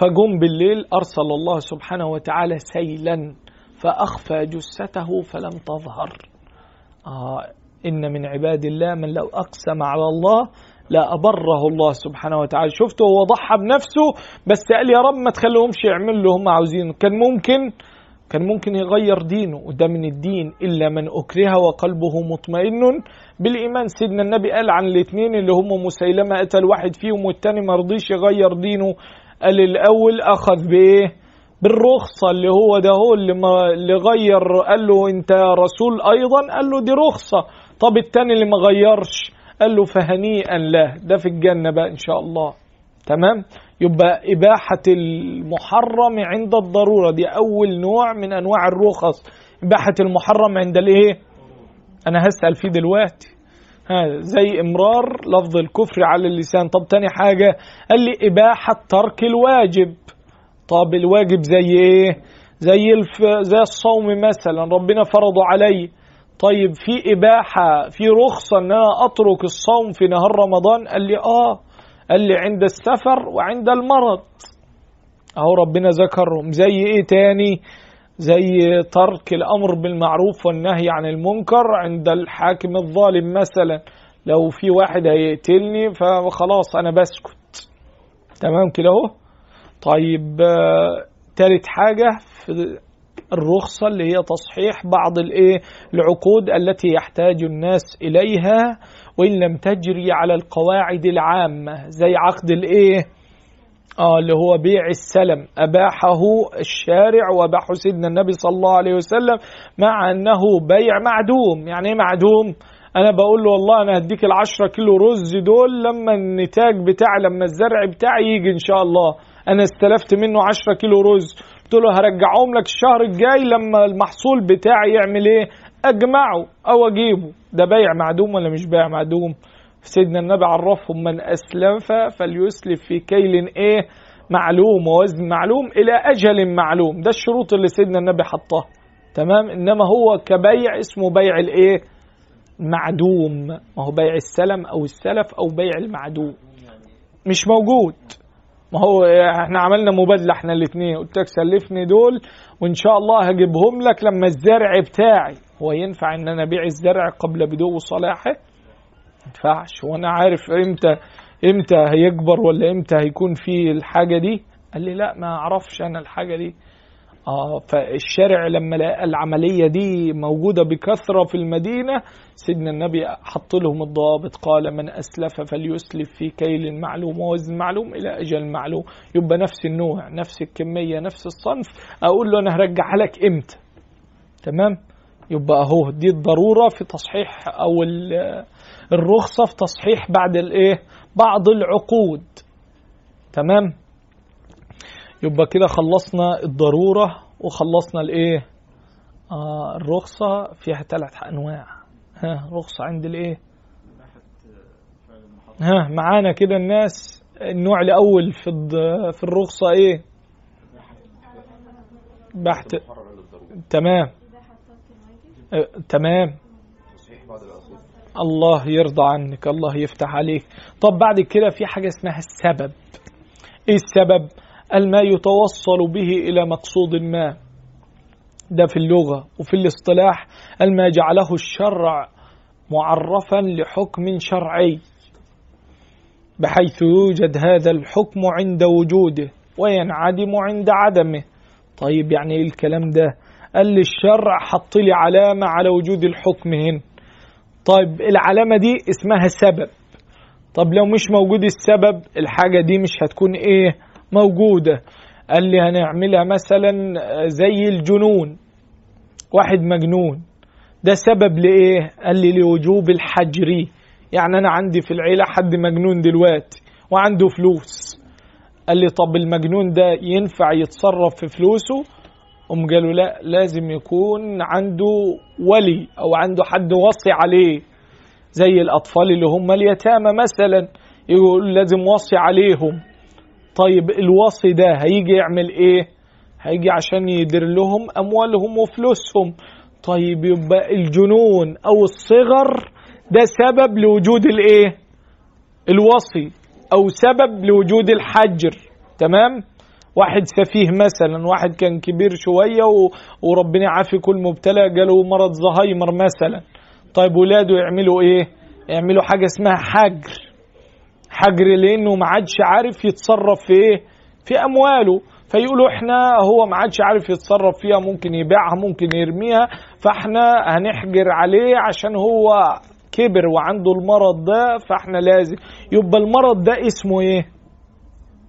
فجم بالليل أرسل الله سبحانه وتعالى سيلا فأخفى جثته فلم تظهر. آه إن من عباد الله من لو أقسم على الله لا أبره الله سبحانه وتعالى. شفته هو ضحى بنفسه بس قال يا رب ما تخليهمش يعملوا اللي هم عاوزينه. كان ممكن كان ممكن يغير دينه وده من الدين إلا من أكره وقلبه مطمئن. بالإيمان سيدنا النبي قال عن الاثنين اللي هم مسيلمة قتل واحد فيهم والتاني ما يغير دينه. قال الأول أخذ بإيه؟ بالرخصة اللي هو ده هو اللي, ما اللي غير. قال له أنت رسول أيضا؟ قال له دي رخصة. طب التاني اللي ما غيرش؟ قال له فهنيئا له. ده في الجنة بقى إن شاء الله. تمام؟ يبقى إباحة المحرم عند الضرورة. دي أول نوع من أنواع الرخص إباحة المحرم عند الإيه؟ أنا هسأل فيه دلوقتي. هذا زي إمرار لفظ الكفر على اللسان. طب تاني حاجة قال لي إباحة ترك الواجب. طب الواجب زي إيه؟ زي الف... زي الصوم مثلا. ربنا فرضه علي. طيب في إباحة في رخصة إن أنا أترك الصوم في نهار رمضان؟ قال لي آه. قال لي عند السفر وعند المرض. أهو ربنا ذكرهم. زي إيه تاني؟ زي ترك الأمر بالمعروف والنهي عن المنكر عند الحاكم الظالم مثلا. لو في واحد هيقتلني فخلاص أنا بسكت. تمام كده أهو؟ طيب آه تالت حاجة في الرخصة اللي هي تصحيح بعض الإيه؟ العقود التي يحتاج الناس إليها. وإن لم تجري على القواعد العامة زي عقد الإيه؟ آه اللي هو بيع السلم. أباحه الشارع وأباحه سيدنا النبي صلى الله عليه وسلم مع أنه بيع معدوم. يعني إيه معدوم؟ أنا بقول له والله أنا هديك العشرة كيلو رز دول لما النتاج بتاعي لما الزرع بتاعي يجي إن شاء الله. أنا استلفت منه عشرة كيلو رز. قلت له هرجعهم لك الشهر الجاي لما المحصول بتاعي يعمل إيه؟ اجمعه أو اجيبه ده بيع معدوم ولا مش بيع معدوم؟ سيدنا النبي عرفهم من اسلف فليسلف في كيل إيه؟ معلوم ووزن معلوم إلى أجل معلوم. ده الشروط اللي سيدنا النبي حطها. تمام؟ إنما هو كبيع اسمه بيع الإيه؟ معدوم. ما هو بيع السلم أو السلف أو بيع المعدوم. مش موجود. ما هو إحنا عملنا مبادلة إحنا الاثنين. قلت لك سلفني دول وإن شاء الله هجيبهم لك لما الزرع بتاعي. هو ينفع إن أنا أبيع الزرع قبل بدو صلاحه ما ينفعش. وأنا عارف إمتى إمتى هيكبر ولا إمتى هيكون في الحاجة دي؟ قال لي لا ما أعرفش أنا الحاجة دي. آه فالشارع لما لقى العملية دي موجودة بكثرة في المدينة سيدنا النبي حط لهم الضوابط قال من أسلف فليسلف في كيل معلوم ووزن معلوم إلى أجل معلوم. يبقى نفس النوع نفس الكمية نفس الصنف. أقول له أنا هرجعها لك إمتى؟ تمام؟ يبقى أهو دي الضرورة في تصحيح أو ال- الرخصة في تصحيح بعد الإيه؟ بعض العقود. تمام؟ يبقى كده خلصنا الضرورة وخلصنا الايه؟ آه الرخصة فيها ثلاث أنواع. ها رخصة عند الايه؟ ها معانا كده الناس النوع الأول في في الرخصة إيه؟ بحث تمام. آه، تمام. الله يرضى عنك الله يفتح عليك. طب بعد كده في حاجة اسمها السبب. إيه السبب؟ الما يتوصل به إلى مقصود ما. ده في اللغة وفي الاصطلاح. الما جعله الشرع معرفا لحكم شرعي بحيث يوجد هذا الحكم عند وجوده وينعدم عند عدمه. طيب يعني إيه الكلام ده؟ قال لي الشرع حط لي علامة على وجود الحكم هنا. طيب العلامة دي اسمها سبب. طب لو مش موجود السبب الحاجة دي مش هتكون إيه؟ موجودة. قال لي هنعملها مثلا زي الجنون. واحد مجنون. ده سبب لإيه؟ قال لي لوجوب الحجر. يعني أنا عندي في العيلة حد مجنون دلوقتي وعنده فلوس. قال لي طب المجنون ده ينفع يتصرف في فلوسه؟ هم قالوا لا لازم يكون عنده ولي أو عنده حد وصي عليه. زي الأطفال اللي هم اليتامى مثلا يقول لازم وصي عليهم. طيب الوصي ده هيجي يعمل إيه؟ هيجي عشان يدير لهم أموالهم وفلوسهم. طيب يبقى الجنون أو الصغر ده سبب لوجود الإيه؟ الوصي أو سبب لوجود الحجر. تمام؟ واحد سفيه مثلا واحد كان كبير شوية و... وربنا يعافي كل مبتلى جاله مرض زهايمر مثلا. طيب ولاده يعملوا إيه؟ يعملوا حاجة اسمها حجر. حجر لأنه ما عادش عارف يتصرف في إيه في أمواله. فيقولوا إحنا هو ما عادش عارف يتصرف فيها ممكن يبيعها ممكن يرميها. فإحنا هنحجر عليه عشان هو كبر وعنده المرض ده فإحنا لازم يبقى المرض ده اسمه إيه؟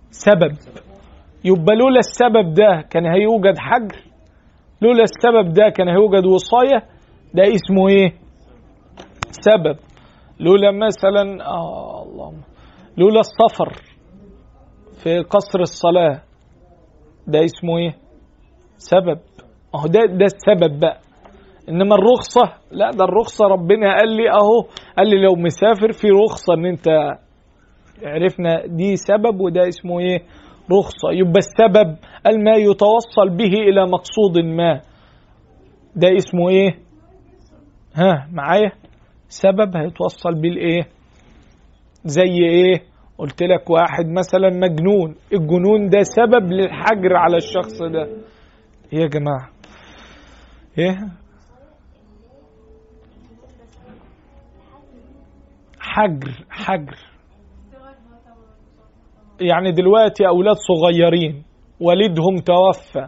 سبب. يبقى لولا السبب ده كان هيوجد حجر لولا السبب ده كان هيوجد وصاية ده اسمه إيه؟ سبب. لولا مثلا آه اللهم لولا السفر في قصر الصلاة. ده اسمه إيه؟ سبب. أهو ده ده السبب بقى. إنما الرخصة لا ده الرخصة ربنا قال لي أهو قال لي لو مسافر في رخصة إن أنت عرفنا دي سبب وده اسمه إيه؟ رخصة. يبقى السبب الما يتوصل به إلى مقصود ما. ده اسمه إيه؟ ها معايا؟ سبب هيتوصل بالإيه زي إيه؟ قلت لك واحد مثلا مجنون. الجنون ده سبب للحجر على الشخص ده. إيه يا جماعة؟ إيه؟ حجر حجر. يعني دلوقتي أولاد صغيرين والدهم توفى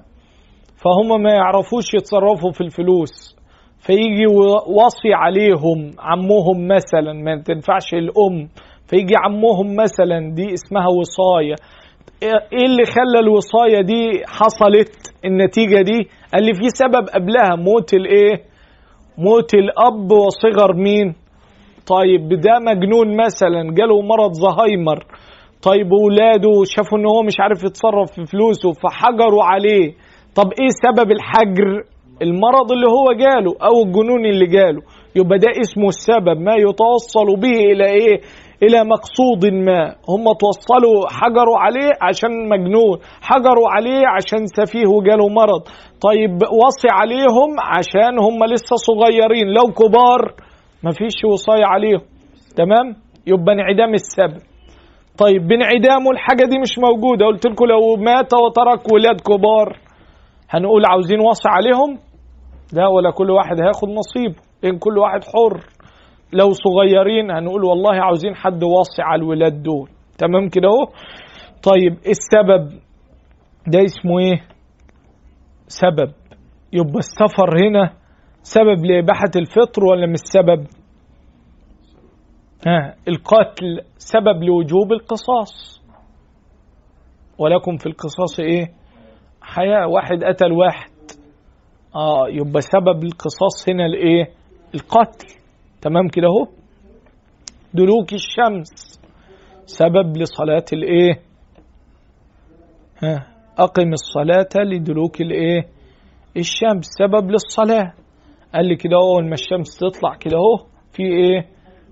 فهم ما يعرفوش يتصرفوا في الفلوس. فيجي وصي عليهم عمهم مثلا ما تنفعش الأم. فيجي عمهم مثلا دي اسمها وصاية. إيه اللي خلى الوصاية دي حصلت؟ النتيجة دي قال لي في سبب قبلها موت الإيه؟ موت الأب وصغر مين؟ طيب ده مجنون مثلا جاله مرض زهايمر. طيب ولاده شافوا إن هو مش عارف يتصرف في فلوسه فحجروا عليه. طب إيه سبب الحجر؟ المرض اللي هو جاله أو الجنون اللي جاله. يبقى ده اسمه السبب ما يتوصل به إلى إيه؟ إلى مقصود ما. هم توصلوا حجروا عليه عشان مجنون حجروا عليه عشان سفيه وجاله مرض. طيب وصي عليهم عشان هم لسه صغيرين. لو كبار مفيش وصاية عليهم. تمام؟ يبقى انعدام السبب. طيب بانعدامه الحاجة دي مش موجودة. قلت لكم لو مات وترك ولاد كبار هنقول عاوزين وصي عليهم؟ لا ولا كل واحد هياخد نصيبه. لأن كل واحد حر. لو صغيرين هنقول والله عاوزين حد وصي على الولاد دول. تمام كده اهو؟ طيب السبب ده اسمه إيه؟ سبب. يبقى السفر هنا سبب لإباحة الفطر ولا مش سبب؟ ها القتل سبب لوجوب القصاص. ولكم في القصاص إيه؟ حياة واحد قتل واحد. آه يبقى سبب القصاص هنا الايه القتل. تمام كده اهو. دلوك الشمس سبب لصلاة الايه؟ ها أقم الصلاة لدلوك الايه؟ الشمس سبب للصلاة. قال لي كده اهو لما الشمس تطلع كده اهو في إيه؟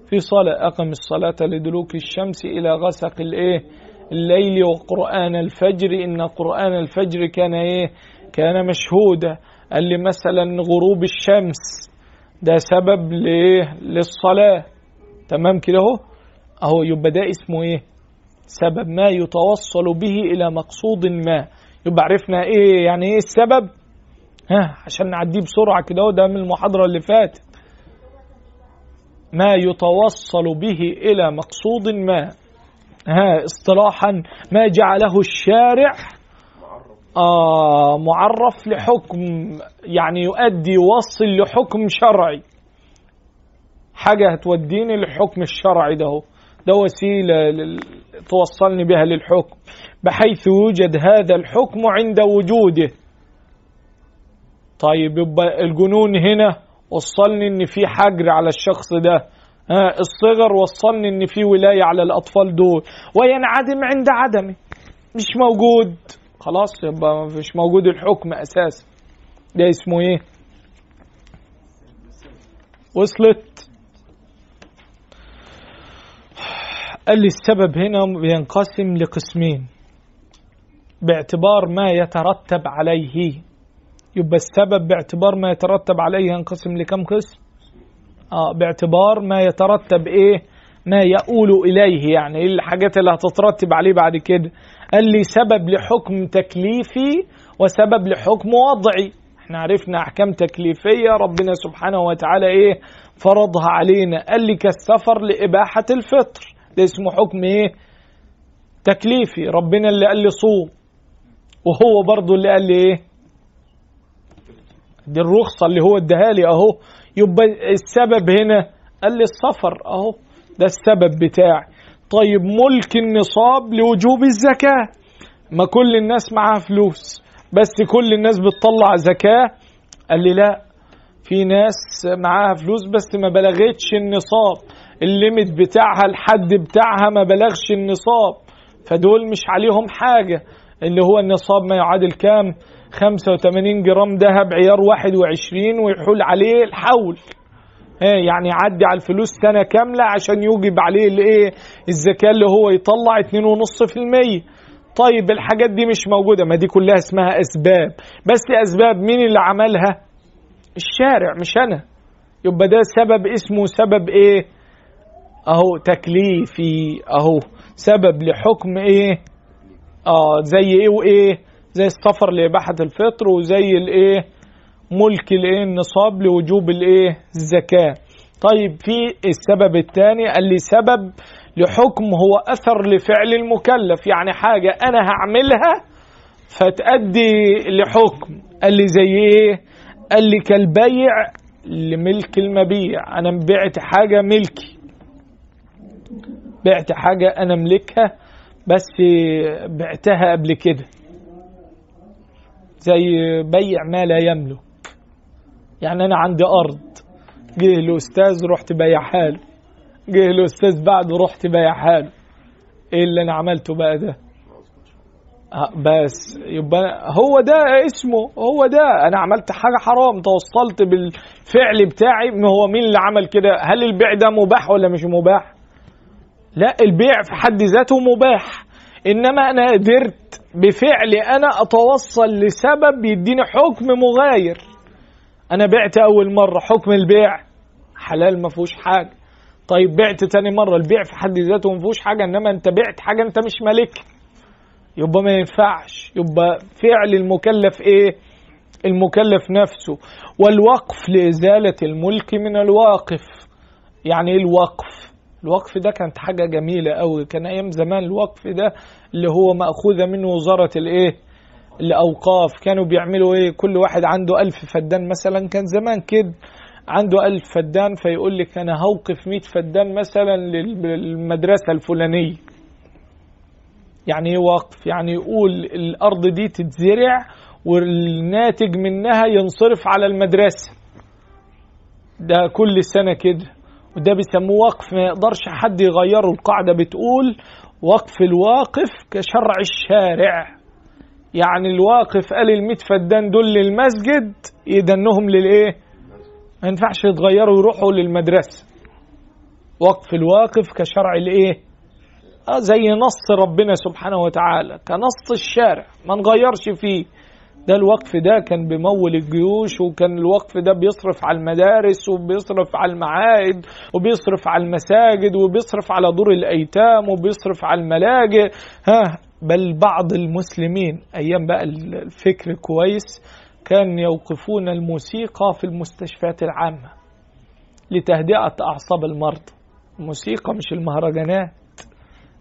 في صلاة. أقم الصلاة لدلوك الشمس إلى غسق الايه؟ الليل وقرآن الفجر. إن قرآن الفجر كان إيه؟ كان مشهودا. قال لي مثلا غروب الشمس ده سبب لايه للصلاة. تمام كده اهو؟ اهو يبقى ده اسمه إيه؟ سبب ما يتوصل به إلى مقصود ما. يبقى عرفنا إيه يعني إيه السبب؟ ها عشان نعديه بسرعة كده اهو ده من المحاضرة اللي فاتت. ما يتوصل به إلى مقصود ما. ها اصطلاحا ما جعله الشارع آه معرف لحكم يعني يؤدي يوصل لحكم شرعي. حاجة هتوديني للحكم الشرعي ده. ده وسيلة توصلني بها للحكم. بحيث يوجد هذا الحكم عند وجوده. طيب يبقى الجنون هنا وصلني إن في حجر على الشخص ده. ها الصغر وصلني إن في ولاية على الأطفال دول. وينعدم عند عدمه مش موجود. خلاص يبقى مش موجود الحكم أساسا. ده اسمه إيه؟ وصلت. قال لي السبب هنا بينقسم لقسمين. باعتبار ما يترتب عليه. يبقى السبب باعتبار ما يترتب عليه ينقسم لكم قسم؟ آه باعتبار ما يترتب إيه؟ ما يؤول إليه يعني إيه الحاجات اللي هتترتب عليه بعد كده؟ قال لي سبب لحكم تكليفي وسبب لحكم وضعي. إحنا عرفنا أحكام تكليفية ربنا سبحانه وتعالى إيه؟ فرضها علينا. قال لي كالسفر لإباحة الفطر. ده اسمه حكم إيه؟ تكليفي. ربنا اللي قال لي صوم. وهو برضو اللي قال لي إيه؟ دي الرخصة اللي هو اداها لي أهو. يبقى السبب هنا قال لي السفر أهو. ده السبب بتاعي. طيب ملك النصاب لوجوب الزكاة. ما كل الناس معاها فلوس بس كل الناس بتطلع زكاة. قال لي لا في ناس معاها فلوس بس ما بلغتش النصاب. الليمت بتاعها الحد بتاعها ما بلغش النصاب. فدول مش عليهم حاجة. اللي هو النصاب ما يعادل كام؟ 85 جرام ذهب عيار 21 ويحول عليه الحول. يعني يعدي على الفلوس سنة كاملة عشان يوجب عليه الإيه الزكاة اللي هو يطلع 2.5% طيب الحاجات دي مش موجودة. ما دي كلها اسمها أسباب. بس أسباب مين اللي عملها؟ الشارع مش أنا. يبقى ده سبب اسمه سبب إيه؟ أهو تكليفي أهو سبب لحكم إيه؟ آه زي إيه وإيه؟ زي السفر لإباحة الفطر وزي الإيه؟ ملك الايه؟ النصاب لوجوب الايه؟ الزكاة. طيب في السبب الثاني قال لي سبب لحكم هو أثر لفعل المكلف. يعني حاجة أنا هعملها فتأدي لحكم. قال لي زي إيه؟ قال لي كالبيع لملك المبيع. أنا بعت حاجة ملكي. بعت حاجة أنا ملكها بس بعتها قبل كده. زي بيع ما لا يملك. يعني أنا عندي أرض. جه الاستاذ رحت بيعها له جه الاستاذ بعده رحت بيعها له إيه اللي أنا عملته بقى ده؟ آه، بس يبقى هو ده اسمه هو ده. أنا عملت حاجة حرام توصلت بالفعل بتاعي. ما هو مين اللي عمل كده؟ هل البيع ده مباح ولا مش مباح؟ لا البيع في حد ذاته مباح. إنما أنا قدرت بفعلي أنا أتوصل لسبب يديني حكم مغاير. أنا بعت أول مرة حكم البيع. حلال ما فيهوش حاجة. طيب بعت تاني مرة البيع في حد ذاته ما فيهوش حاجة إنما أنت بعت حاجة أنت مش مالكها يبقى ما ينفعش. يبقى فعل المكلف إيه؟ المكلف نفسه. والوقف لإزالة الملك من الواقف. يعني إيه الوقف؟ الوقف ده كانت حاجة جميلة قوي كان أيام زمان الوقف ده اللي هو مأخوذة من وزارة الإيه؟ الأوقاف كانوا بيعملوا إيه؟ كل واحد عنده ألف فدان مثلا. كان زمان كده عنده ألف فدان فيقول لك أنا هوقف مئة فدان مثلا للمدرسة الفلانية. يعني إيه وقف يعني يقول الأرض دي تتزرع والناتج منها ينصرف على المدرسة. ده كل سنة كده. وده بيسموه وقف. ما يقدرش حد يغيره. القاعدة بتقول وقف الواقف كشرع الشارع. يعني الواقف قال الميت فدان دول للمسجد يدنهم للإيه؟ ما ينفعش يتغيروا يروحوا للمدرسة. وقف الواقف كشرع الإيه؟ آه زي نص ربنا سبحانه وتعالى كنص الشارع ما نغيرش فيه. ده الوقف ده كان بيمول الجيوش وكان الوقف ده بيصرف على المدارس وبيصرف على المعاهد وبيصرف على المساجد وبيصرف على دور الأيتام وبيصرف على الملاجئ. ها بل بعض المسلمين أيام بقى الفكر كويس كان يوقفون الموسيقى في المستشفيات العامة لتهدئة أعصاب المرضى الموسيقى مش المهرجانات.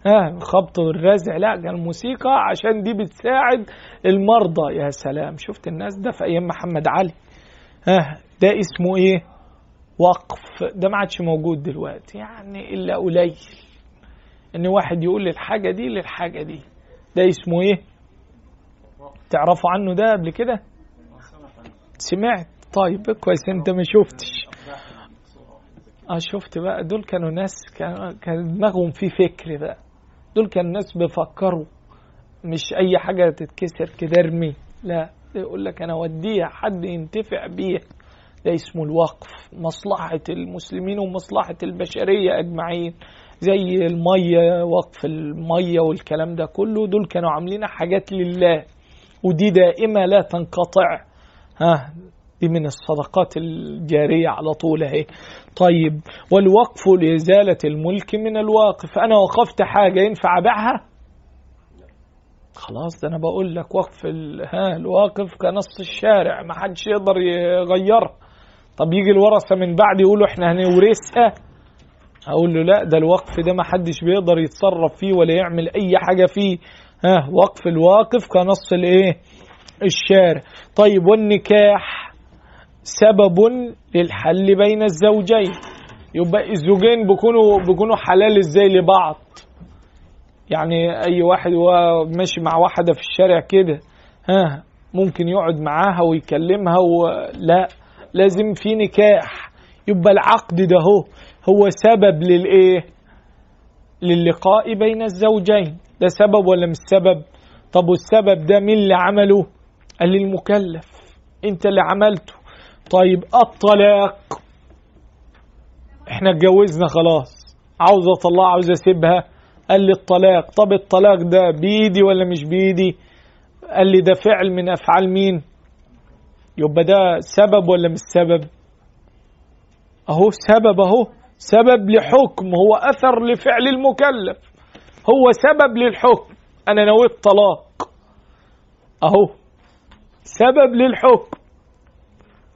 ها خبط والرزع لا كان الموسيقى عشان دي بتساعد المرضى. يا سلام شفت الناس ده في أيام محمد علي. ها ده اسمه إيه؟ وقف. ده ما عادش موجود دلوقتي يعني إلا قليل. إن واحد يقول للحاجه دي للحاجة دي. ده اسمه إيه؟ تعرفوا عنه ده قبل كده؟ سمعت. طيب كويس. انت ما شفتش. آه شفت بقى. دول كانوا ناس كان دماغهم في فكر بقى. دول كان ناس بيفكروا. مش أي حاجة تتكسر كده ارمي لا يقول لك أنا أوديها حد ينتفع بيها. ده اسمه الوقف. مصلحة المسلمين ومصلحة البشرية أجمعين. زي المية وقف المية والكلام ده كله دول كانوا عاملين حاجات لله ودي دائمة لا تنقطع. ها دي من الصدقات الجارية على طول أهي. طيب والوقف لإزالة الملك من الواقف. أنا وقفت حاجة ينفع أبيعها؟ خلاص ده أنا بقول لك وقف. ها الواقف كنص الشارع ما حدش يقدر يغيرها طب يجي الورثة من بعد يقولوا إحنا هنورثها؟ أقول له لا ده الوقف ده ما حدش بيقدر يتصرف فيه ولا يعمل أي حاجة فيه. ها وقف الواقف كنص الإيه؟ الشارع. طيب والنكاح سبب للحل بين الزوجين. يبقى الزوجين بيكونوا بيكونوا حلال إزاي لبعض؟ يعني أي واحد هو ماشي مع واحدة في الشارع كده ها ممكن يقعد معاها ويكلمها ولا لازم في نكاح. يبقى العقد ده هو. هو سبب للإيه؟ للقاء بين الزوجين. ده سبب ولا مش سبب؟ طب والسبب ده مين اللي عمله؟ قال لي المكلف. أنت اللي عملته. طيب الطلاق. إحنا اتجوزنا خلاص. عاوز اطلعها عاوز أسيبها. قال لي الطلاق. طب الطلاق ده بيدي ولا مش بيدي؟ قال لي ده فعل من أفعال مين؟ يبقى ده سبب ولا مش سبب؟ أهو سبب أهو. سبب لحكم هو أثر لفعل المكلف. هو سبب للحكم. أنا نويت طلاق. أهو. سبب للحكم.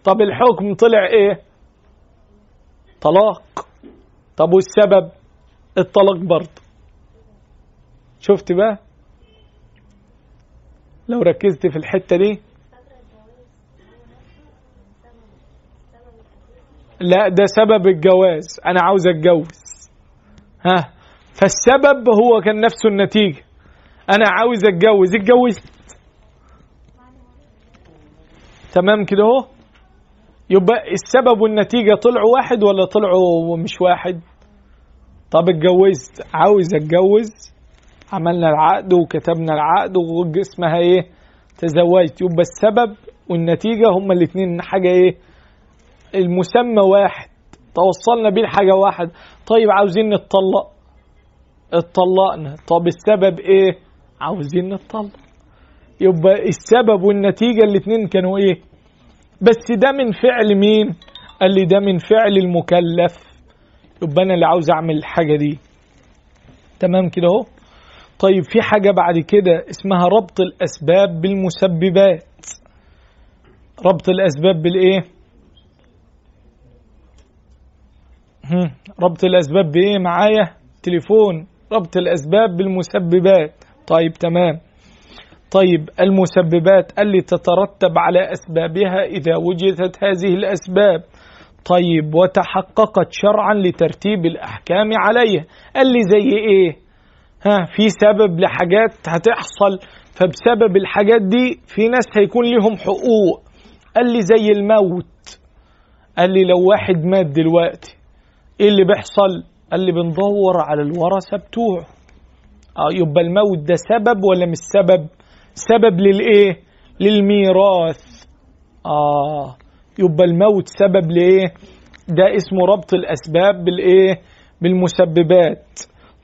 طب الحكم طلع إيه؟ طلاق. طب والسبب الطلاق برضه. شفت بقى؟ لو ركزت في الحتة دي لا ده سبب الجواز. أنا عاوز أتجوز. ها؟ فالسبب هو كان نفسه النتيجة. أنا عاوز أتجوز. اتجوزت. تمام كده أهو؟ يبقى السبب والنتيجة طلعوا واحد ولا طلعوا مش واحد؟ طب اتجوزت. عاوز أتجوز. عملنا العقد وكتبنا العقد واسمها إيه؟ تزوجت. يبقى السبب والنتيجة هما الاتنين. حاجة إيه؟ المسمى واحد. توصلنا بيه لحاجة واحد. طيب عاوزين نتطلق. اتطلقنا. طب السبب إيه؟ عاوزين نتطلق. يبقى السبب والنتيجة الاتنين كانوا إيه؟ بس ده من فعل مين؟ قال لي ده من فعل المكلف. يبقى أنا اللي عاوز أعمل الحاجة دي. تمام كده أهو؟ طيب في حاجة بعد كده اسمها ربط الأسباب بالمسببات. ربط الأسباب بالإيه؟ هم، ربط الأسباب بإيه معايا؟ تليفون. ربط الأسباب بالمسببات. طيب تمام. طيب المسببات اللي تترتب على أسبابها إذا وجدت هذه الأسباب. طيب وتحققت شرعا لترتيب الأحكام عليها. قال لي زي إيه؟ ها في سبب لحاجات هتحصل. فبسبب الحاجات دي في ناس هيكون لهم حقوق. قال لي زي الموت. قال لي لو واحد مات دلوقتي إيه اللي بيحصل؟ قال لي بندور على الورثه بتوعه آه يبقى الموت ده سبب ولا مش سبب؟ سبب للإيه؟ للميراث. آه يبقى الموت سبب لإيه؟ ده اسمه ربط الأسباب بالإيه؟ بالمسببات.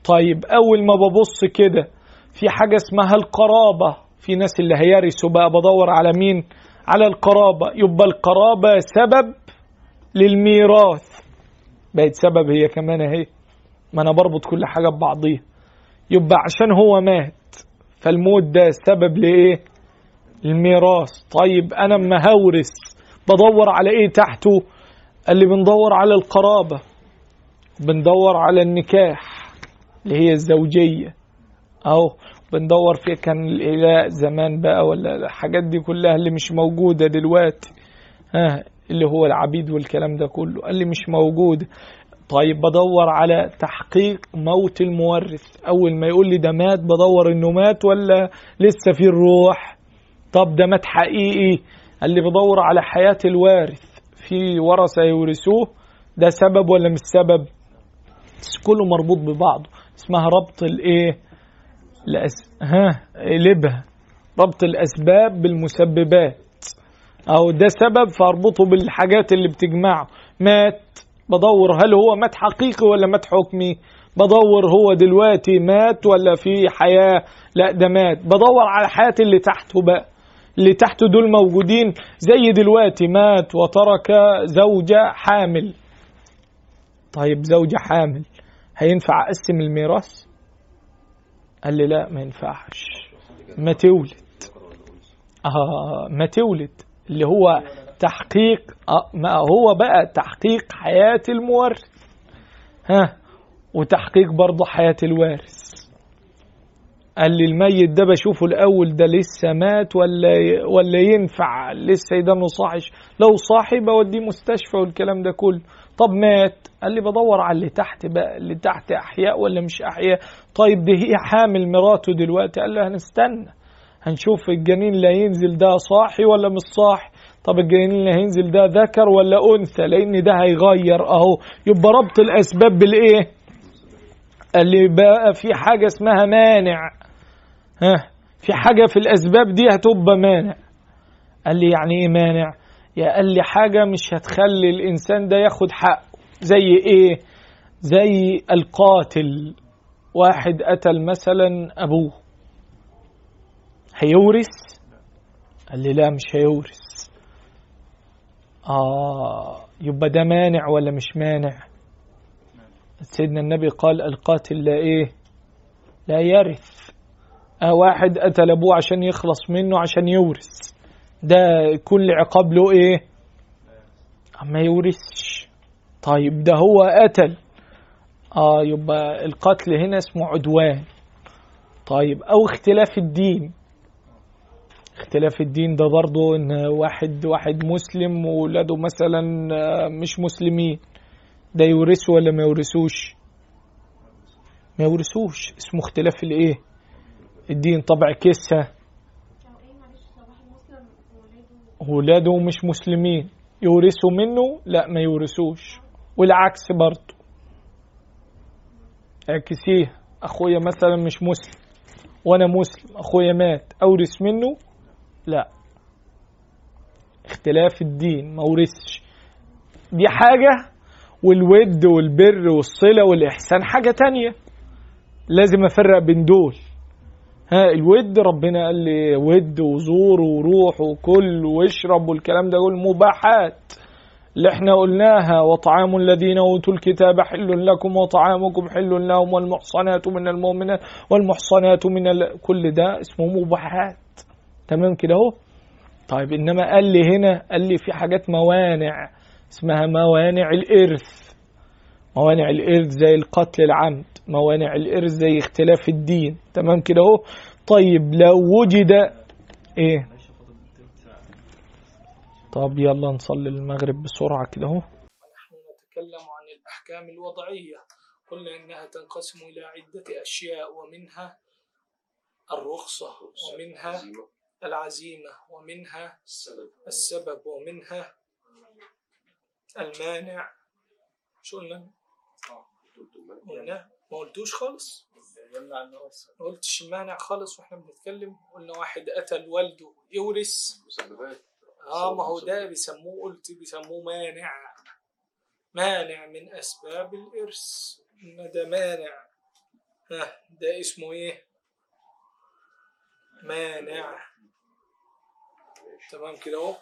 طيب أول ما ببص كده في حاجة اسمها القرابة. في ناس اللي هيرثوا بقى بدور على مين؟ على القرابة. يبقى القرابة سبب للميراث. بقت سبب هي كمان اهي. ما أنا بربط كل حاجة ببعضيها. يبقى عشان هو مات فالموت ده سبب لإيه؟ الميراث طيب أنا اما هورث بدور على إيه تحته؟ اللي بندور على القرابة. بندور على النكاح اللي هي الزوجية. أهو بندور في كان الاله زمان بقى ولا الحاجات دي كلها اللي مش موجودة دلوقتي. ها اللي هو العبيد والكلام ده كله. قال لي مش موجود. طيب بدور على تحقيق موت المورث. أول ما يقول لي ده مات بدور إنه مات ولا لسه في الروح؟ طب ده مات حقيقي. قال لي بدور على حياة الوارث. في ورثة يورثوه ده سبب ولا مش سبب؟ كله مربوط ببعضه. اسمها ربط الإيه؟ الأس... ها؟ قلبها ربط الأسباب بالمسببات. أو ده سبب فأربطه بالحاجات اللي بتجمعه. مات بدور هل هو مات حقيقي ولا مات حكمي؟ بدور هو دلوقتي مات ولا في حياة؟ لا ده مات. بدور على حياة اللي تحته بقى اللي تحته دول موجودين. زي دلوقتي مات وترك زوجة حامل. طيب زوجة حامل هينفع أقسم الميراث؟ قال لي لا ما ينفعش. ما تولد. آه ما تولد. اللي هو تحقيق آه ما هو بقى تحقيق حياة المورث. ها وتحقيق برضه حياة الوارث. قال لي الميت ده بشوفه الأول ده لسه مات ولا ولا ينفع؟ لسه يدنه صاحش. لو صاحي بوديه مستشفى والكلام ده كله. طب مات. قال لي بدور على اللي تحت بقى اللي تحت أحياء ولا مش أحياء. طيب دي هي حامل مراته دلوقتي. قال له هنستنى. هنشوف الجنين اللي هينزل ده صاحي ولا مش صاحي. طب الجنين اللي هينزل ده ذكر ولا أنثى؟ لأن ده هيغير أهو. يبقى ربط الأسباب بالإيه؟ اللي بقى في حاجة اسمها مانع. ها؟ في حاجة في الأسباب دي هتبقى مانع. قال لي يعني إيه مانع؟ يا قال لي حاجة مش هتخلي الإنسان ده ياخد حقه. زي إيه؟ زي القاتل. واحد قتل مثلا أبوه. هيورث قال لي لا مش هيورث آه يبقى ده مانع ولا مش مانع؟ سيدنا النبي قال القاتل لا إيه؟ لا يرث. آه واحد قتل أبوه عشان يخلص منه عشان يورث ده كل عقاب له إيه؟ ما يورثش طيب ده هو قتل. آه يبقى القتل هنا اسمه عدوان. طيب أو اختلاف الدين. اختلاف الدين ده برضه إن واحد واحد مسلم وولاده مثلا مش مسلمين ده يورثوا ولا ما يورثوش؟ ما يورثوش. اسمه اختلاف الإيه؟ الدين طبع كسها ولاده مش مسلمين. يورثوا منه؟ لا ما يورثوش. والعكس برضه. اعكسيه. أخويا مثلا مش مسلم. وأنا مسلم. أخويا مات. أورث منه؟ لا. اختلاف الدين ما ورثش. دي حاجة والود والبر والصلة والإحسان حاجة تانية. لازم أفرق بين دول. ها الود ربنا قال لي ود وزور وروح وكل واشرب والكلام ده كله مباحات. اللي إحنا قلناها وطعام الذين أوتوا الكتاب حل لكم وطعامكم حل لهم والمحصنات من المؤمنات والمحصنات من ال... كل ده اسمه مباحات. تمام كده اهو؟ طيب إنما قال لي هنا قال لي في حاجات موانع اسمها موانع الإرث. موانع الإرث زي القتل العمد موانع الإرث زي اختلاف الدين. تمام كده اهو؟ طيب لو وجد
إيه؟
طب يلا نصلي المغرب بسرعة كده اهو.
نحن نتكلم عن الأحكام الوضعية. قلنا إنها تنقسم إلى عدة أشياء ومنها الرخصة ومنها العزيمة ومنها السبب ومنها المانع. شو قلنا؟ ما قلتوش خالص. ما قلتش المانع خالص وإحنا بنتكلم. قلنا واحد قتل والده يورث آه ما هو ده بيسموه قلت بيسموه مانع. مانع من أسباب الإرث. إن ده مانع. ها ده اسمه إيه؟ مانع. تمام كده اهو.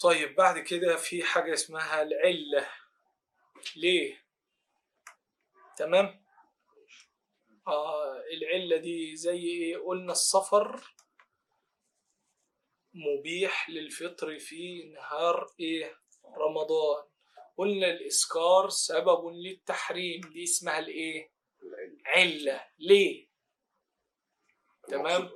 طيب بعد كده في حاجة اسمها العلة. ليه؟ تمام؟ آه العلة دي زي إيه؟ قلنا السفر مبيح للفطر في نهار إيه؟ رمضان. قلنا الإسكار سبب للتحريم. دي اسمها الايه؟ علة. ليه؟ تمام؟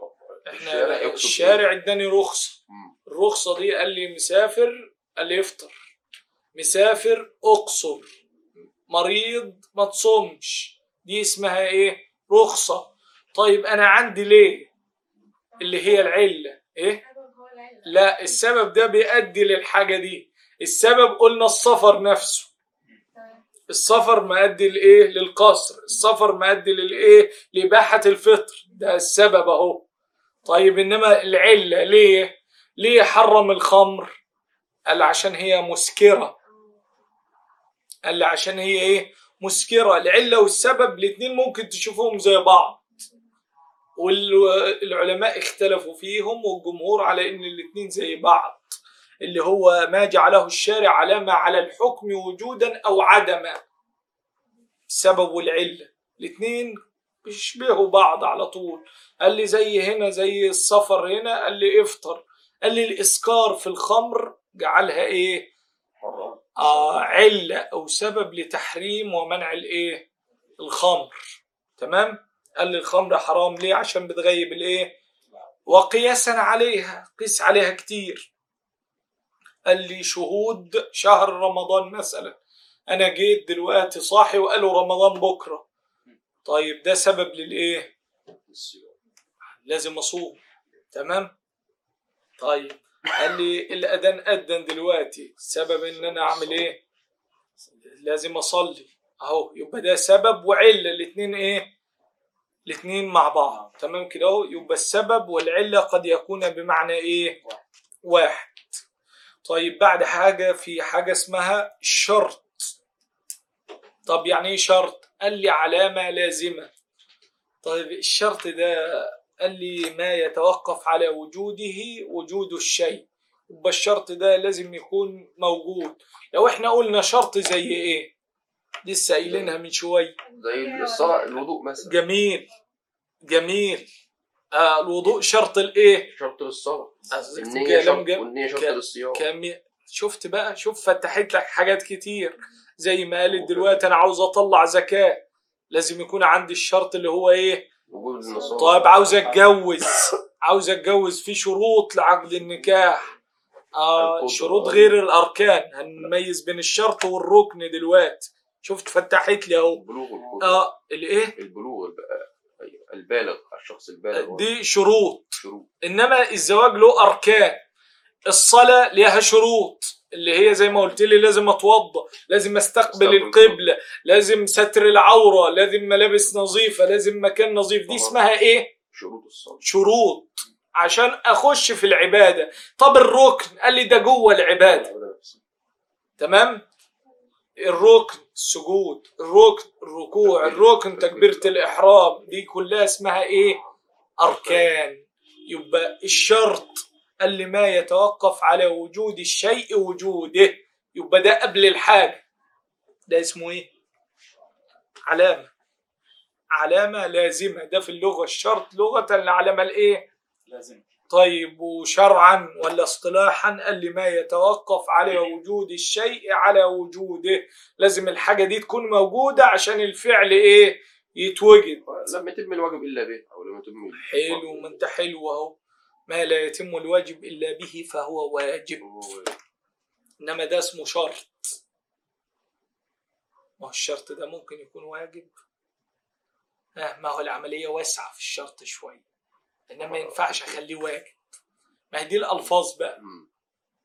إحنا
يقصد
الشارع اداني رخصة.
مم.
الرخصة دي قال لي مسافر قال لي افطر. مسافر أقصر. مريض ما تصومش. دي اسمها إيه؟ رخصة. طيب أنا عندي ليه؟ اللي هي العلة. إيه؟ لا السبب ده بيؤدي للحاجة دي. السبب قلنا السفر نفسه. السفر مؤدي لإيه؟ للقصر. السفر مؤدي للإيه؟ لإباحة الفطر. ده السبب أهو. طيب إنما العلة ليه؟ ليه حرم الخمر؟ قال عشان هي مسكرة. قال عشان هي إيه؟ مسكرة. العلة والسبب الاتنين ممكن تشوفهم زي بعض. والعلماء اختلفوا فيهم والجمهور على إن الاتنين زي بعض. اللي هو ما جعله الشارع علامة على الحكم وجودا أو عدما. السبب والعلة الاتنين بيشبهوا بعض على طول. قال لي زي هنا زي السفر هنا. قال لي افطر. قال لي الإسكار في الخمر جعلها
إيه؟
آه علة أو سبب لتحريم ومنع الإيه؟ الخمر. تمام؟ قال لي الخمر حرام ليه؟ عشان بتغيب الإيه؟ وقياسا عليها. قيس عليها كتير. قال لي شهود شهر رمضان مثلا. أنا جيت دلوقتي صاحي وقالوا رمضان بكرة. طيب ده سبب للإيه؟ لازم أصوم. تمام؟ طيب قال لي الاذان أذن دلوقتي. سبب إن أنا أعمل إيه؟ لازم أصلي. أهو يبقى ده سبب وعلة. الاثنين إيه؟ الاثنين مع بعض. تمام كده أهو؟ يبقى السبب والعلة قد يكون بمعنى إيه؟ واحد. طيب بعد حاجة في حاجة اسمها الشرط طب يعني إيه شرط؟ قال لي علامه لازمه طيب الشرط ده قال لي ما يتوقف على وجوده وجود الشيء. يبقى الشرط ده لازم يكون موجود. لو إحنا قلنا شرط زي إيه؟ لسه قايلينها من شوية
زي الصلاة الوضوء مثلا.
جميل جميل. آه الوضوء شرط الايه؟
شرط للصلاة.
قصدك
النية شرط والنية شرط للصيام.
شفت بقى؟ شوف فتحت لك حاجات كتير. زي ما قالت دلوقتي أنا عاوز أطلع زكاة. لازم يكون عندي الشرط اللي هو
إيه؟
طيب عاوز أتجوز. عاوز أتجوز. في شروط لعقد النكاح. آه. شروط غير الأركان. هنميز بين الشرط والركن دلوقتي. شفت فتحت لي أهو.
البلوغ
آه الإيه؟
البلوغ الب- أيوة، البالغ الشخص البالغ.
دي شروط.
شروط.
إنما الزواج له أركان. الصلاة ليها شروط اللي هي زي ما قلت لي لازم اتوضا لازم
أستقبل
القبلة لازم ستر العورة لازم ملابس نظيفة لازم مكان نظيف. دي. اسمها إيه؟
شروط الصلاة.
شروط. عشان أخش في العبادة. طب الركن؟ قال لي ده جوه العبادة. تمام؟ الركن السجود الركن الركوع الركن تكبيرة الإحرام. دي كلها اسمها إيه؟ أركان. يبقى الشرط قال لي ما يتوقف على وجود الشيء وجوده. يبقى ده قبل الحاجة. ده اسمه إيه؟ علامة. علامة لازمة. ده في اللغة الشرط. لغة العلامة الإيه؟
لازم
طيب وشرعا ولا اصطلاحا؟ قال لي ما يتوقف على وجود الشيء على وجوده. لازم الحاجة دي تكون موجودة عشان الفعل إيه؟ يتوجد.
لم يتم الواجب إلا به أو لم يتم
حلو ما أنت حلو أهو. ما لا يتم الواجب إلا به فهو واجب. إنما ده اسمه شرط. ما هو الشرط ده ممكن يكون واجب. آه ما هو العملية واسعة في الشرط شوية. إنما ما ينفعش أخليه واجب. ما هي دي الألفاظ بقى.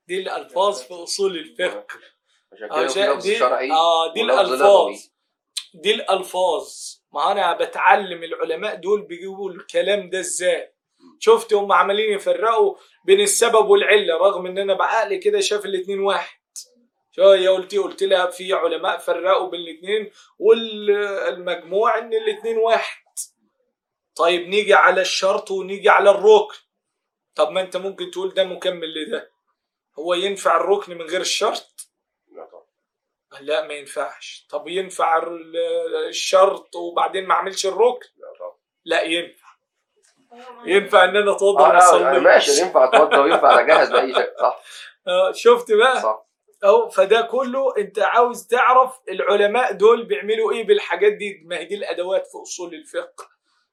دي الألفاظ في أصول الفقه.
عشان
آه، دي آه دي الألفاظ. دي الألفاظ. ما أنا بتعلم العلماء دول بيجيبوا الكلام ده إزاي؟ شفت هم عمالين يفرقوا بين السبب والعلة رغم إن أنا بعقلي كده شايف الاتنين واحد. شوية قلت قلت لها في علماء فرقوا بين الاتنين والمجموع إن الاتنين واحد. طيب نيجي على الشرط ونيجي على الركن. طب ما أنت ممكن تقول ده مكمل لده. هو ينفع الركن من غير الشرط؟
لا طبعا.
لا ما ينفعش. طب ينفع ال- الشرط وبعدين ما اعملش الركن؟
لا طبعا.
لا ينفع. ينفع إن أنا اتوضى
آه
وما
لا يعني ماشي
اصليش
ينفع اتوضى وينفع اجهز بأي شكل صح؟
آه، شفت بقى؟
صح.
أهو فده كله أنت عاوز تعرف العلماء دول بيعملوا إيه بالحاجات دي؟ ما هي دي الأدوات في أصول الفقه.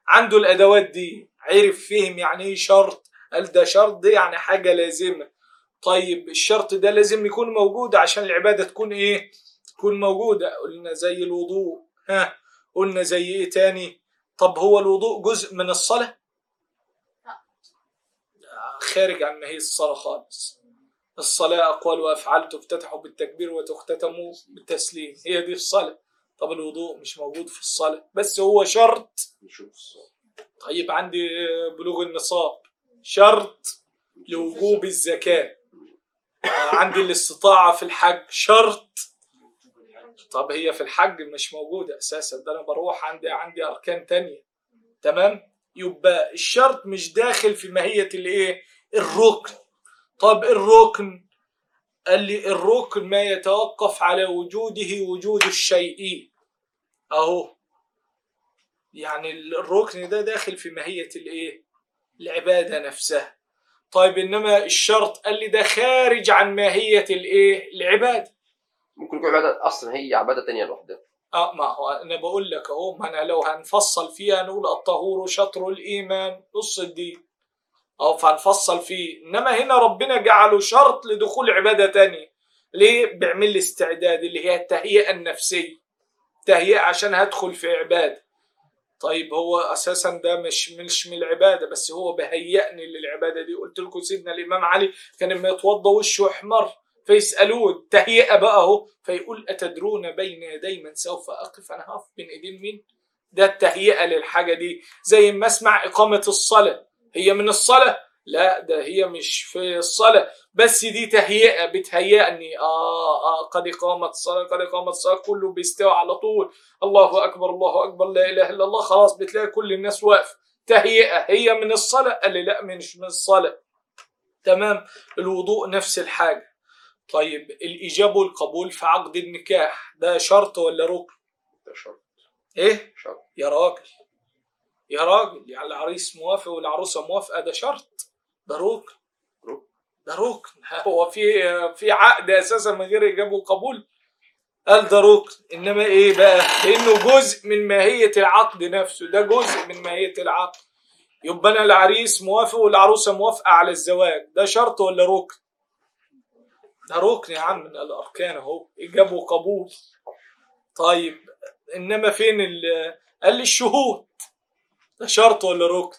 عنده الأدوات دي عرف فهم يعني إيه شرط؟ قال ده شرط؟ دي يعني حاجة لازمة. طيب الشرط ده لازم يكون موجود عشان العبادة تكون إيه؟ تكون موجودة. قلنا زي الوضوء ها؟ قلنا زي إيه تاني؟ طب هو الوضوء جزء من الصلاة؟ خارج عن ما هي الصلاة خالص. الصلاة أقوال وأفعال تفتتح بالتكبير وتختتم بالتسليم. هي دي الصلاة. طب الوضوء مش موجود في الصلاة. بس هو شرط. طيب عندي بلوغ النصاب. شرط لوجوب الزكاة. عندي الاستطاعة في الحج. شرط. طب هي في الحج مش موجودة أساسا. ده أنا بروح عندي عندي أركان تانية. تمام؟ يبقى الشرط مش داخل في ماهية الإيه؟ الركن. طب الركن؟ قال لي الركن ما يتوقف على وجوده وجود الشيء أهو. يعني الركن ده داخل في ماهية الايه؟ العبادة نفسها. طيب إنما الشرط قال لي ده خارج عن ماهية الايه؟ العبادة.
ممكن يكون عبادة أصلا هي عبادة تانية لوحدها.
آه ما هو أنا بقول لك أهو ما أنا لو هنفصل فيها نقول الطهور شطر الإيمان نص الدين أو فهنفصل فيه. إنما هنا ربنا جعله شرط لدخول عبادة تانية. ليه؟ بيعمل لي استعداد اللي هي التهيئة النفسية. تهيئة عشان هدخل في عبادة. طيب هو أساسا ده مش مش من العبادة بس هو بهيئني للعبادة دي. قلت لكم سيدنا الإمام علي كان لما يتوضا وشه احمر فيسالوه تهيئه بقى اهو فيقول أتدرون بين يدي من سوف أقف؟ أنا هقف بين ايدين مين ده التهيئة للحاجة دي. زي ما اسمع إقامة الصلاة. هي من الصلاة؟ لا ده هي مش في الصلاة. بس دي تهيئة بتهيئني. آه آه قد إقامت الصلاة قد إقامت الصلاة. كله بيستوى على طول. الله أكبر الله أكبر لا إله إلا الله. خلاص بتلاقي كل الناس واقفه تهيئة هي من الصلاة. قال لي لا مش من الصلاة. تمام الوضوء نفس الحاجة. طيب الإجابة والقبول في عقد النكاح ده شرط ولا ركن؟
ده شرط
إيه؟
شرط
يا راجل يا راجل يعني العريس موافق والعروسة موافقة ده شرط ده ركن
ركن.
ده ركن هو في في عقد أساسا من غير إجابة وقبول؟ قال ده ركن إنما إيه بقى؟ لأنه جزء من ماهية العقد نفسه ده جزء من ماهية العقد يبقى أنا العريس موافق والعروسة موافقة على الزواج ده شرط ولا ركن؟ ده ركن يا عم من الأركان أهو. اجابه وقبول طيب إنما فين ال؟ قال لي الشهود. ده شرط ولا ركن؟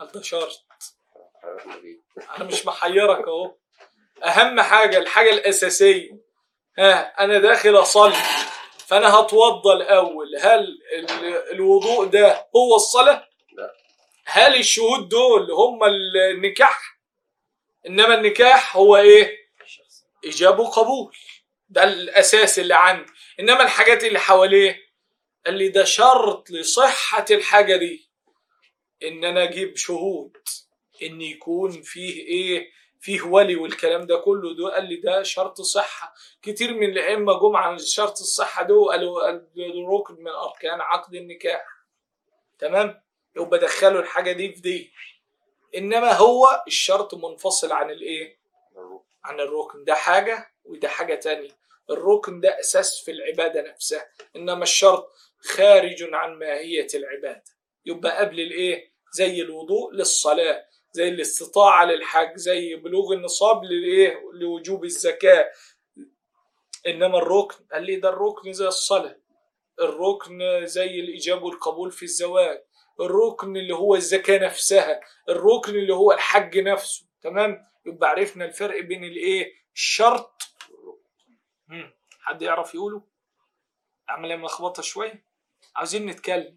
قال ده شرط. أنا مش محيرك أهو. أهم حاجة الحاجة الأساسية. ها أنا داخل أصلي فأنا هتوضى الأول. هل ال- الوضوء ده هو الصلاة؟
لا.
هل الشهود دول هم النكاح؟ إنما النكاح هو إيه؟ اجابه وقبول. ده الأساس اللي عندي. إنما الحاجات اللي حواليه قال لي ده شرط لصحة الحاجة دي إن أنا أجيب شهود إن يكون فيه إيه؟ فيه ولي والكلام ده كله. ده قال لي ده شرط صحة. كتير من الأئمة جم عن شرط الصحة ده وقالوا قالوا ركن من أركان عقد النكاح. تمام؟ يبقى دخلوا الحاجة دي في دي. إنما هو الشرط منفصل عن الإيه؟ عن الركن. ده حاجة وده حاجة تانية. الركن ده أساس في العبادة نفسها إنما الشرط خارج عن ماهية العبادة. يبقى قبل الإيه؟ زي الوضوء للصلاة زي الاستطاعة للحج زي بلوغ النصاب لإيه لوجوب الزكاة. إنما الركن قال لي ده الركن زي الصلاة. الركن زي الإجابة والقبول في الزواج. الركن اللي هو الزكاة نفسها الركن اللي هو الحج نفسه تمام؟ يبقى عرفنا الفرق بين الإيه؟ الشرط. حد يعرف يقوله؟ أعمل إيه ملخبطة شوية؟ عاوزين نتكلم.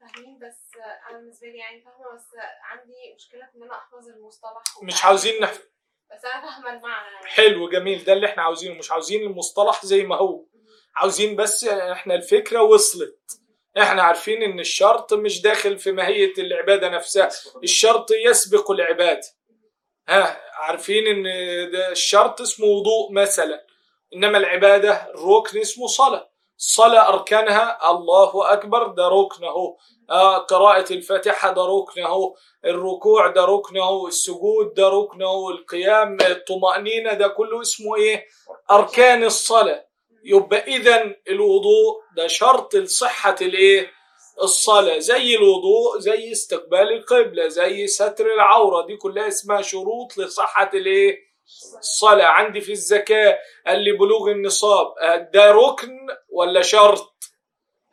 فاهمين بس أنا بالنسبة لي يعني فاهمة بس عندي مشكلة في إن أنا أحفظ المصطلح
مش عاوزين نح...
بس أنا فاهمة المعنى. يعني.
حلو جميل ده اللي إحنا عاوزينه مش عاوزين المصطلح زي ما هو. عاوزين بس إحنا الفكرة وصلت. إحنا عارفين إن الشرط مش داخل في ماهية العبادة نفسها. الشرط يسبق العباده ها عارفين إن الشرط اسمه وضوء مثلا. إنما العبادة الركن اسمه صلاة. الصلاه أركانها الله أكبر ده ركن اهو آه قراءة الفاتحة ده ركن اهو الركوع ده ركن اهو السجود ده ركن اهو القيام الطمأنينة ده كله اسمه إيه؟ أركان الصلاة. يبقى اذا الوضوء ده شرط لصحة الإيه؟ الصلاة. زي الوضوء زي استقبال القبلة زي ستر العورة. دي كلها اسمها شروط لصحة الإيه؟ الصلاة. عندي في الزكاة قال لي بلوغ النصاب. ده ركن ولا شرط؟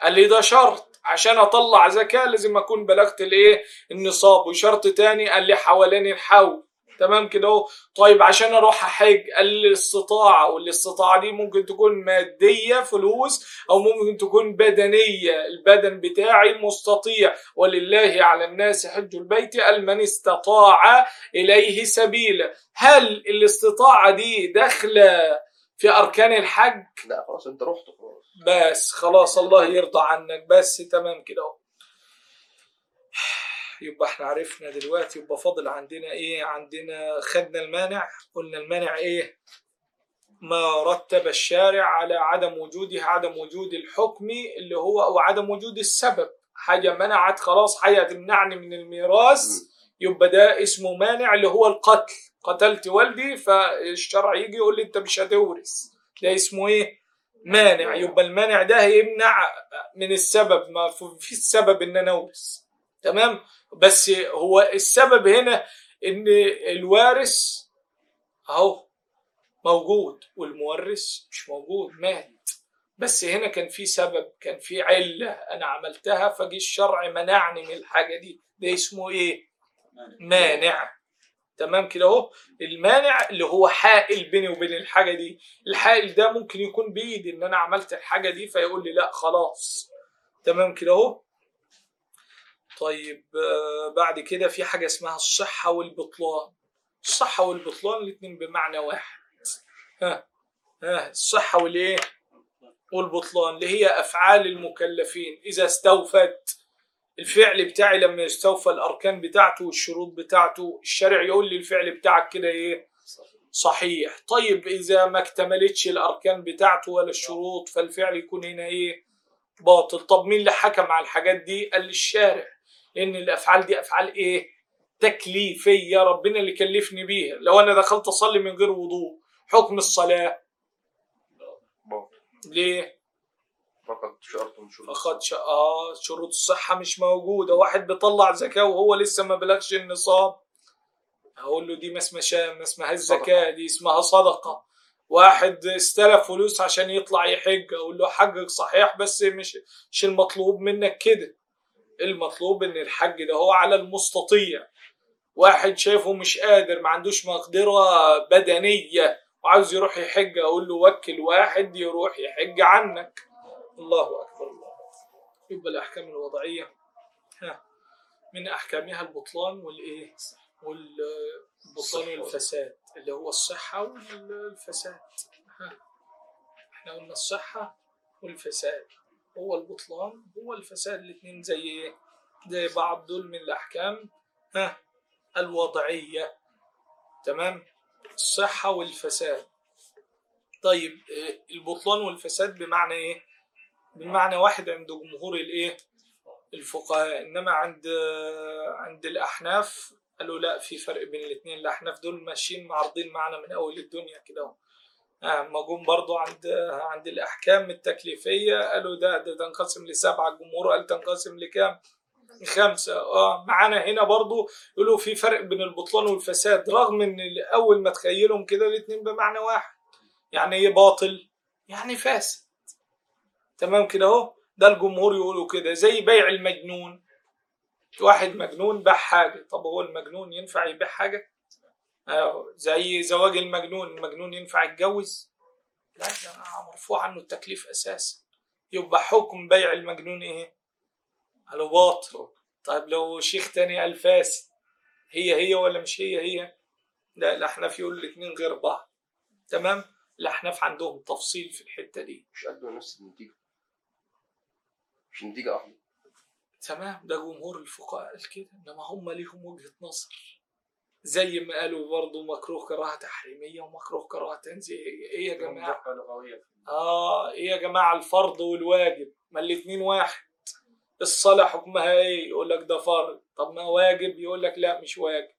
قال لي ده شرط. عشان أطلع زكاة لازم أكون بلغت الإيه؟ النصاب. وشرط تاني قال لي حوالين الحول. تمام كده اهو. طيب عشان أروح احج الاستطاعه والاستطاعه دي ممكن تكون مادية فلوس أو ممكن تكون بدنية. البدن بتاعي مستطيع. ولله على الناس حج البيت قال من استطاع إليه سبيلا. هل الاستطاعة دي داخلة في أركان الحج؟
لا خلاص انت رحت خلاص.
بس خلاص الله يرضى عنك. بس تمام كده اهو. يبقى إحنا عرفنا دلوقتي يبقى فاضل عندنا إيه؟ عندنا خدنا المانع قلنا المانع إيه؟ ما رتب الشارع على عدم وجوده عدم وجود الحكم اللي هو أو عدم وجود السبب. حاجة منعت خلاص حاجة تمنعني من الميراث يبقى ده اسمه مانع اللي هو القتل. قتلت والدي فالشرع يجي يقول لي أنت مش هتورث. ده اسمه إيه؟ مانع. يبقى المانع ده يمنع من السبب ما في السبب إن أنا أورث. تمام؟ بس هو السبب هنا إن الوارث أهو موجود والمورث مش موجود مات. بس هنا كان في سبب كان في علة أنا عملتها فجي الشرع منعني من الحاجة دي. ده اسمه إيه؟ مانع. تمام كده أهو؟ المانع اللي هو حائل بيني وبين الحاجة دي. الحائل ده ممكن يكون بايدي إن أنا عملت الحاجة دي فيقول لي لا خلاص. تمام كده أهو؟ طيب آه، بعد كده في حاجة اسمها الصحة والبطلان. الصحة والبطلان الاتنين بمعنى واحد. ها ها الصحة والإيه؟ والبطلان اللي هي أفعال المكلفين. إذا استوفت الفعل بتاعي لما يستوفى الأركان بتاعته والشروط بتاعته الشرع يقول لي الفعل بتاعك كده إيه؟ صحيح. طيب إذا ما اكتملتش الأركان بتاعته ولا الشروط فالفعل يكون هنا إيه؟ باطل. طب مين اللي حكم على الحاجات دي؟ قال الشارع. لأن الأفعال دي أفعال إيه؟ تكليفية ربنا اللي كلفني بيها. لو أنا دخلت أصلي من غير وضوء حكم
الصلاة.
ليه؟
فقط شرط شروط
فقد ش... آه شروط الصحة مش موجودة. واحد بيطلع زكاة وهو لسه ما بلغش النصاب. هقول له دي ما اسمهاش ما اسمهاش زكاه دي اسمها صدقة. واحد استلف فلوس عشان يطلع يحج. أقول له حجك صحيح بس مش مش المطلوب منك كده. المطلوب إن الحج ده هو على المستطيع. واحد شايفه مش قادر ما عندوش مقدرة بدنية وعاوز يروح يحج أقول له وكل واحد يروح يحج عنك. الله أكبر الله يبقى الاحكام الوضعية. ها من أحكامها البطلان والإيه؟ والبطلان والفساد اللي هو الصحة والفساد. ها إحنا قلنا الصحة والفساد. هو البطلان هو الفساد الاثنين زي زي بعض دول من الأحكام. ها الوضعيه تمام؟ الصحة والفساد. طيب آه، البطلان والفساد بمعنى إيه؟ بمعنى واحد عند جمهور الإيه؟ الفقهاء. إنما عند عند الأحناف قالوا لا في فرق بين الاثنين الأحناف دول ماشيين معارضين معنا من أول الدنيا كده اهو أما جم برضو عند عند الأحكام التكليفية قالوا ده ده تنقسم لسبعه الجمهور قال تنقسم لكام؟ خمسة. آه معانا هنا برضو يقولوا في فرق بين البطلان والفساد رغم إن اول ما تخيلهم كده الاتنين بمعنى واحد. يعني إيه باطل؟ يعني فاسد. تمام كده أهو؟ ده الجمهور يقولوا كده زي بيع المجنون. واحد مجنون باع حاجة طب هو المجنون ينفع يبيع حاجة؟ آه زي زواج المجنون المجنون ينفع يتجوز؟ لا ده مرفوع عنه التكليف أساسا. يبقى حكم بيع المجنون إيه؟ قالوا باطل طيب لو شيخ تاني قال فاسد هي هي ولا مش هي هي؟ لا الاحناف يقول الاثنين غير بعض. تمام؟ الاحناف عندهم تفصيل في الحتة دي.
مش قد نفس النتيجة. مش نتيجة واحدة
تمام ده جمهور الفقهاء قال كده إنما هم ليهم وجهة نظر. زي ما قالوا برضه مكروه كراهة تحريمية ومكروه كراهة تنزيهية. إيه يا
جماعة؟
آه إيه يا جماعة الفرض والواجب؟ ما الاتنين واحد. الصلاة حكمها إيه؟ يقول لك ده فرض. طب ما واجب؟ يقول لك لا مش واجب.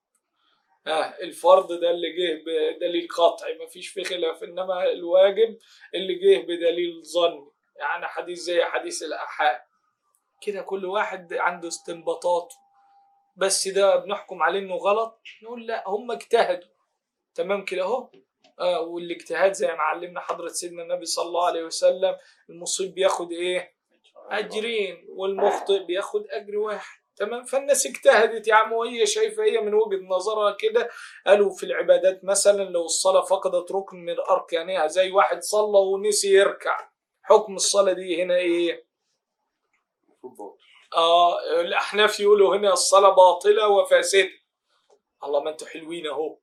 آه الفرض ده اللي جه بدليل قطعي ما فيش فيه خلاف. إنما الواجب اللي جه بدليل ظني. يعني حديث زي حديث الاحاد كده كل واحد عنده استنباطاته. بس ده بنحكم عليه إنه غلط نقول لا هم اجتهدوا. تمام كده أهو؟ آه والاجتهاد زي ما علمنا حضرة سيدنا النبي صلى الله عليه وسلم المصيب بياخد إيه؟ أجرين والمخطئ بياخد أجر واحد. تمام؟ فالناس اجتهدت يا عم وهي شايفة هي من وجهة نظرها كده. قالوا في العبادات مثلا لو الصلاة فقدت ركن من أركانها زي واحد صلى ونسي يركع. حكم الصلاة دي هنا
إيه؟
آه الأحناف يقولوا هنا الصلاة باطلة وفاسدة. الله ما أنتوا حلوين أهو.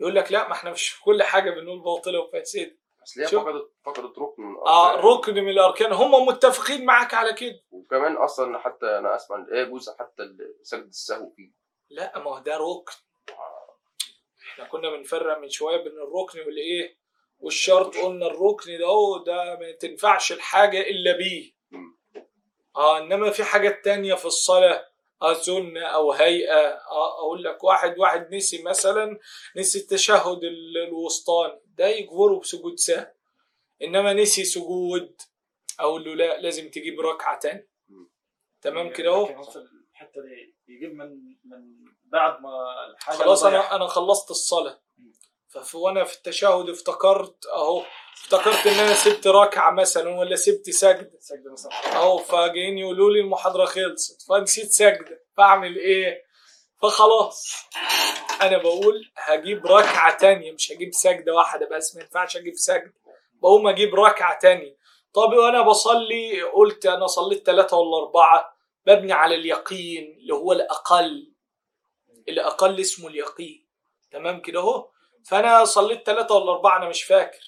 يقول لك لا ما إحنا مش كل حاجة بنقول باطلة وفاسدة.
اصل هي. فقدت فقدت ركن من
آه
الأركان.
ركن من الأركان. هم متفقين معاك على كده.
وكمان أصلا حتى أنا أسمع إيه جزء حتى سجد السهو فيه.
لا ما هو ده ركن. إحنا كنا بنفرق من شوية بين الركن والإيه؟ والشرط قلنا الركن ده ده ما تنفعش الحاجة إلا بيه.
مم.
آه إنما في حاجات تانية في الصلاة آه سنه أو هيئة آه أقول لك واحد واحد نسي مثلا نسي التشهد ال- الوسطاني ده يجبره بسجود سهو إنما نسي سجود أقول له لا لازم تجيب ركعة تانية تمام كده أهو؟
لكن هو في الحتة دي يجيب من من بعد ما الحاجة
خلاص أنا أنا خلصت الصلاة. فف- وأنا في التشهد افتكرت أهو افتكرت إن أنا سبت ركعه مثلا ولا سبت سجدة.
سجدة مثلا.
أهو فجايين يقولوا لي المحاضرة خلصت فنسيت سجدة فأعمل إيه؟ فخلاص. أنا بقول هجيب ركعه تانية مش هجيب سجدة واحدة بس ما ينفعش أجيب سجدة. بقوم أجيب ركعه تانية. طب وأنا بصلي قلت أنا صليت ثلاثة ولا أربعة ببني على اليقين اللي هو الأقل. الأقل اسمه اليقين. تمام كده أهو؟ فأنا صليت ثلاثة ولا أربعة أنا مش فاكر.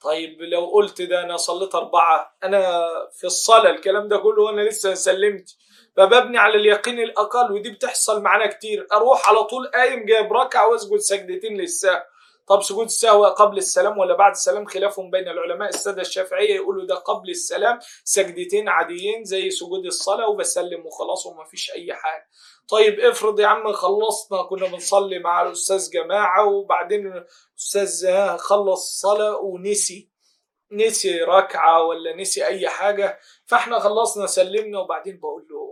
طيب لو قلت ده أنا صليت أربعة أنا في الصلاة الكلام ده كله وأنا لسه سلمت فببني على اليقين الأقل ودي بتحصل معانا كتير. أروح على طول قايم جايب ركعة وأسجد سجدتين للسهو طب سجود السهو قبل السلام ولا بعد السلام؟ خلافهم بين العلماء السادة الشافعية يقولوا ده قبل السلام. سجدتين عاديين زي سجود الصلاة وبسلم وخلاص وما فيش أي حاجة. طيب افرض يا عم خلصنا كنا بنصلي مع الأستاذ جماعة وبعدين الأستاذ خلص الصلاه ونسي نسي ركعة ولا نسي أي حاجة فإحنا خلصنا سلمنا وبعدين بقول له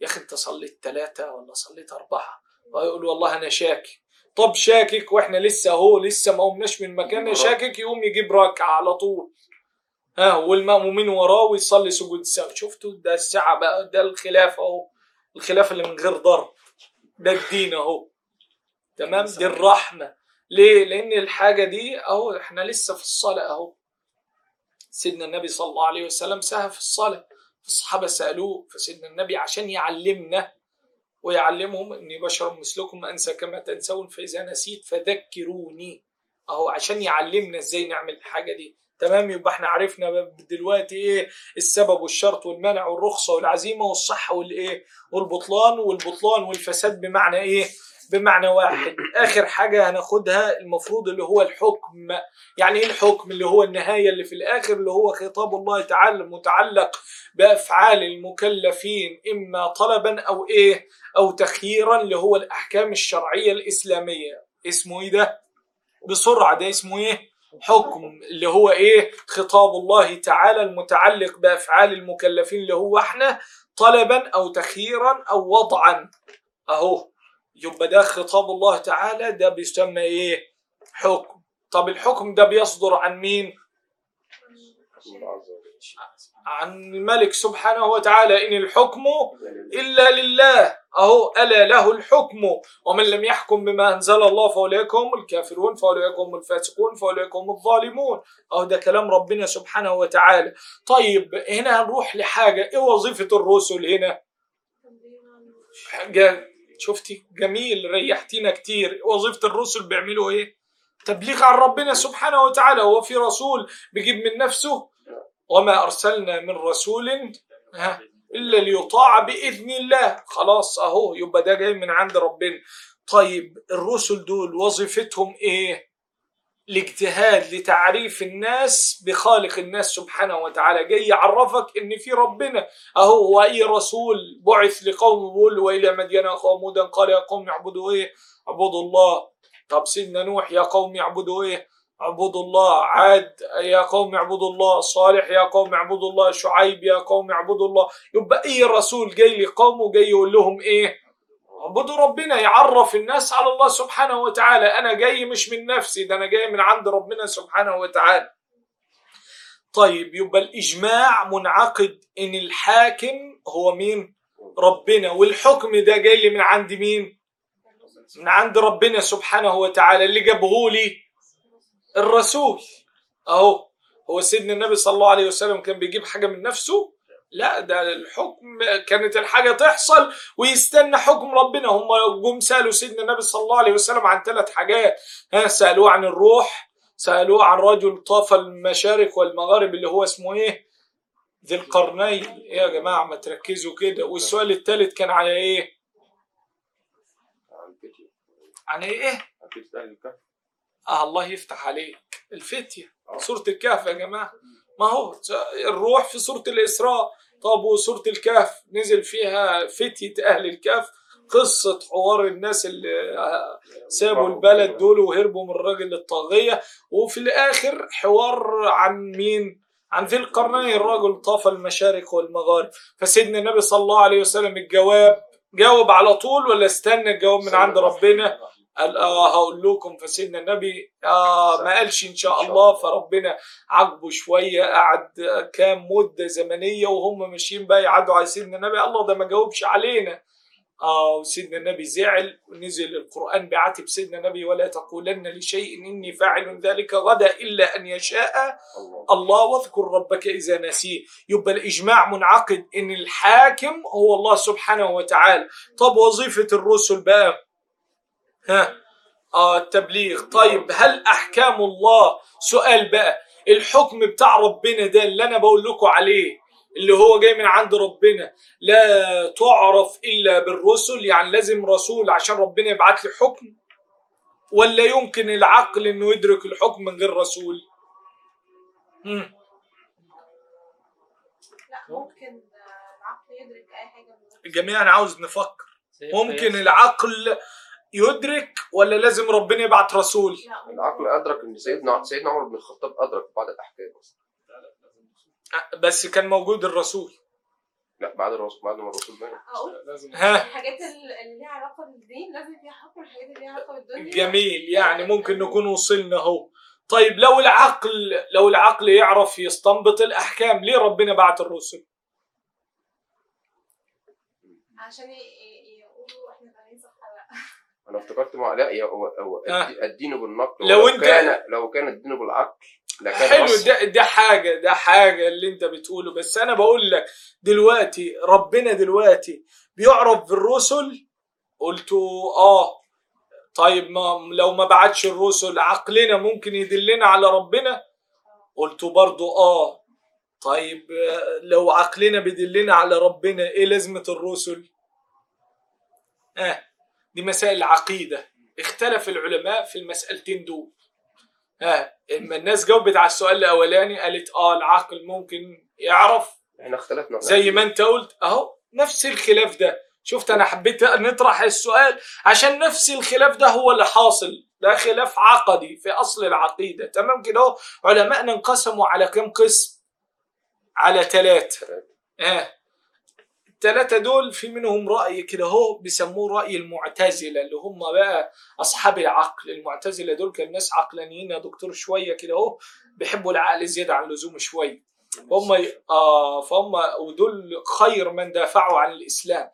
يا أخي أنت صليت ثلاثة ولا صليت أربعة؟ ويقول والله أنا شاكك. طب شاكك وإحنا لسه أهو لسه ما قمناش من مكاننا شاكك يقوم يجيب ركعة على طول. ها والمأمومين وراه ويصلي سجود السهو شفتوا؟ ده الساعة بقى ده الخلاف أهو. الخلاف اللي من غير ضرب. ده الدين اهو. تمام؟ دي الرحمة. ليه؟ لأن الحاجة دي اهو إحنا لسه في الصلاة اهو. سيدنا النبي صلى الله عليه وسلم سهى في الصلاة. الصحابة سألوه فسيدنا النبي عشان يعلمنا ويعلمهم إني بشر مثلكم أنسى كما تنسون فإذا نسيت فذكروني. اهو عشان يعلمنا إزاي نعمل الحاجة دي. تمام؟ يبقى إحنا عرفنا دلوقتي إيه السبب والشرط والمنع والرخصة والعزيمة والصحة والإيه؟ والبطلان والبطلان والفساد بمعنى إيه؟ بمعنى واحد. آخر حاجة هناخدها المفروض اللي هو الحكم. يعني إيه الحكم؟ اللي هو النهاية اللي في الآخر اللي هو خطاب الله تعالى المتعلق بأفعال المكلفين إما طلبا أو إيه؟ أو تخييرا اللي هو الأحكام الشرعية الإسلامية. اسمه إيه ده؟ بسرعة ده اسمه إيه؟ حكم اللي هو إيه؟ خطاب الله تعالى المتعلق بأفعال المكلفين اللي هو إحنا طلبا أو تخييرا أو وضعا. أهو. يبقى ده خطاب الله تعالى ده بيسمى إيه؟ حكم. طب الحكم ده بيصدر عن مين؟ عن الملك سبحانه وتعالى إن الحكم إلا لله. أهو ألا له الحكم. ومن لم يحكم بما أنزل الله فأولئك هم الكافرون فأولئك هم الفاسقون فأولئك هم الظالمون. أهو ده كلام ربنا سبحانه وتعالى. طيب هنا هنروح لحاجة. إيه وظيفة الرسل هنا؟ حاجة شفتي؟ جميل ريحتينا كتير. وظيفة الرسل بيعملوا إيه؟ تبليغ عن ربنا سبحانه وتعالى. هو في رسول بيجيب من نفسه وما أرسلنا من رسول إلا ليطاع بإذن الله. خلاص أهو يبقى ده جاي من عند ربنا. طيب الرسل دول وظيفتهم إيه؟ الاجتهاد لتعريف الناس بخالق الناس سبحانه وتعالى. جاي يعرفك إن في ربنا. أهو وأي رسول بعث لقوم بيقول وإلى مدين أخاهم قال يا قوم اعبدوا إيه؟ اعبدوا الله. طب سيدنا نوح يا قوم اعبدوا إيه؟ اعبدوا الله عاد يا قوم اعبدوا الله صالح يا قوم اعبدوا الله شعيب يا قوم اعبدوا الله يبقى اي رسول جاي لقومه جاي يقول لهم إيه؟ اعبدوا ربنا يعرف الناس على الله سبحانه وتعالى. أنا جاي مش من نفسي ده أنا جاي من عند ربنا سبحانه وتعالى. طيب يبقى الإجماع منعقد إن الحاكم هو مين؟ ربنا. والحكم ده جاي من عند مين؟ من عند ربنا سبحانه وتعالى. اللي جابه لي الرسول. أهو هو سيدنا النبي صلى الله عليه وسلم كان بيجيب حاجة من نفسه؟ لا ده الحكم كانت الحاجة تحصل ويستنى حكم ربنا. هم جم سألوا سيدنا النبي صلى الله عليه وسلم عن ثلاث حاجات. ها سألوه عن الروح سألوه عن رجل طاف المشارق والمغارب اللي هو اسمه إيه؟ ذي القرنين. إيه يا جماعة ما تركزوا كده. والسؤال الثالث كان على إيه؟ عن إيه؟ آه الله يفتح عليك. الفتية. سورة الكهف يا جماعة. ما هو الروح في سورة الإسراء. طب وسورة الكهف؟ نزل فيها فتية أهل الكهف. قصة حوار الناس اللي سابوا البلد دول وهربوا من الراجل الطاغية. وفي الآخر حوار عن مين؟ عن ذي القرنين. الرجل طاف المشارق والمغارب. فسيدنا النبي صلى الله عليه وسلم الجواب جاوب على طول ولا استنى الجواب من عند ربنا؟ هقول لكم فسيدنا النبي آه ما قالش إن شاء الله فربنا عاقبه شوية قعد كام مدة زمنية وهم ماشيين بقى يعدوا على سيدنا النبي. الله ده ما جاوبش علينا. آه وسيدنا النبي زعل ونزل القرآن بعاتب سيدنا النبي ولا تقولن لشيء إني فاعل ذلك غدا إلا أن يشاء الله واذكر ربك إذا نسيه. يبقى الإجماع منعقد إن الحاكم هو الله سبحانه وتعالى. طب وظيفة الرسل بقى؟ ها آه التبليغ. طيب هل أحكام الله؟ سؤال بقى الحكم بتاع ربنا ده اللي أنا بقول لكم عليه اللي هو جاي من عند ربنا لا تعرف إلا بالرسل يعني لازم رسول عشان ربنا يبعت لي حكم؟ ولا يمكن العقل إنه يدرك الحكم من غير رسول؟ مم.
لا ممكن العقل يدرك أي حاجة من غير
الجميع أنا عاوز نفكر. ممكن العقل يدرك ولا لازم ربنا يبعت رسول؟
لا.
العقل أدرك إن سيدنا سيدنا عمر بن الخطاب أدرك بعض الأحكام.
بس كان موجود الرسول.
لا بعد الرسول بعد ما الرسول مات.
ها؟
الحاجات اللي ليها علاقة بالدين لازم فيها حكم الحاجات اللي ليها علاقة بالدنيا.
جميل يعني ممكن نكون وصلنا اهو طيب لو العقل لو العقل يعرف يستنبط الأحكام ليه ربنا بعت الرسل؟
عشان ي- ي- يقولوا إحنا فاهمين صح ولا لا
أنا افتكرت مع لا يا هو هو
آه.
الدي- الدين بالنقل
لو أنت-
كان لو كان الدين بالعقل لكان
حلو
أصل.
ده ده حاجة ده حاجة اللي انت بتقوله. بس أنا بقول لك دلوقتي ربنا دلوقتي بيعرف بالرسل. قلت آه طيب ما لو ما بعتش الرسل عقلنا ممكن يدلنا على ربنا؟ قلت برضو آه. طيب لو عقلنا بيدلنا على ربنا إيه لازمة الرسل؟ آه. دي مسائل العقيدة. اختلف العلماء في المسألتين دول. ها إما الناس جاوبت على السؤال الأولاني قالت آه العقل ممكن يعرف.
إحنا اختلفنا
زي ما أنت قلت أهو نفس الخلاف ده. شفت أنا حبيت نطرح السؤال عشان نفس الخلاف ده هو اللي حاصل. ده خلاف عقدي في أصل العقيدة. تمام كده أهو؟ علمائنا انقسموا على كم قسم؟ على ثلاثة. آه التلاتة دول في منهم رأي كده هو بيسموه رأي المعتزلة اللي هم بقى أصحاب العقل. المعتزلة دول كان ناس عقلانيين يا دكتور شوية كده هو بيحبوا العقل زيادة عن اللزوم شوية. هم آه فهم ودول خير من دافعوا عن الإسلام.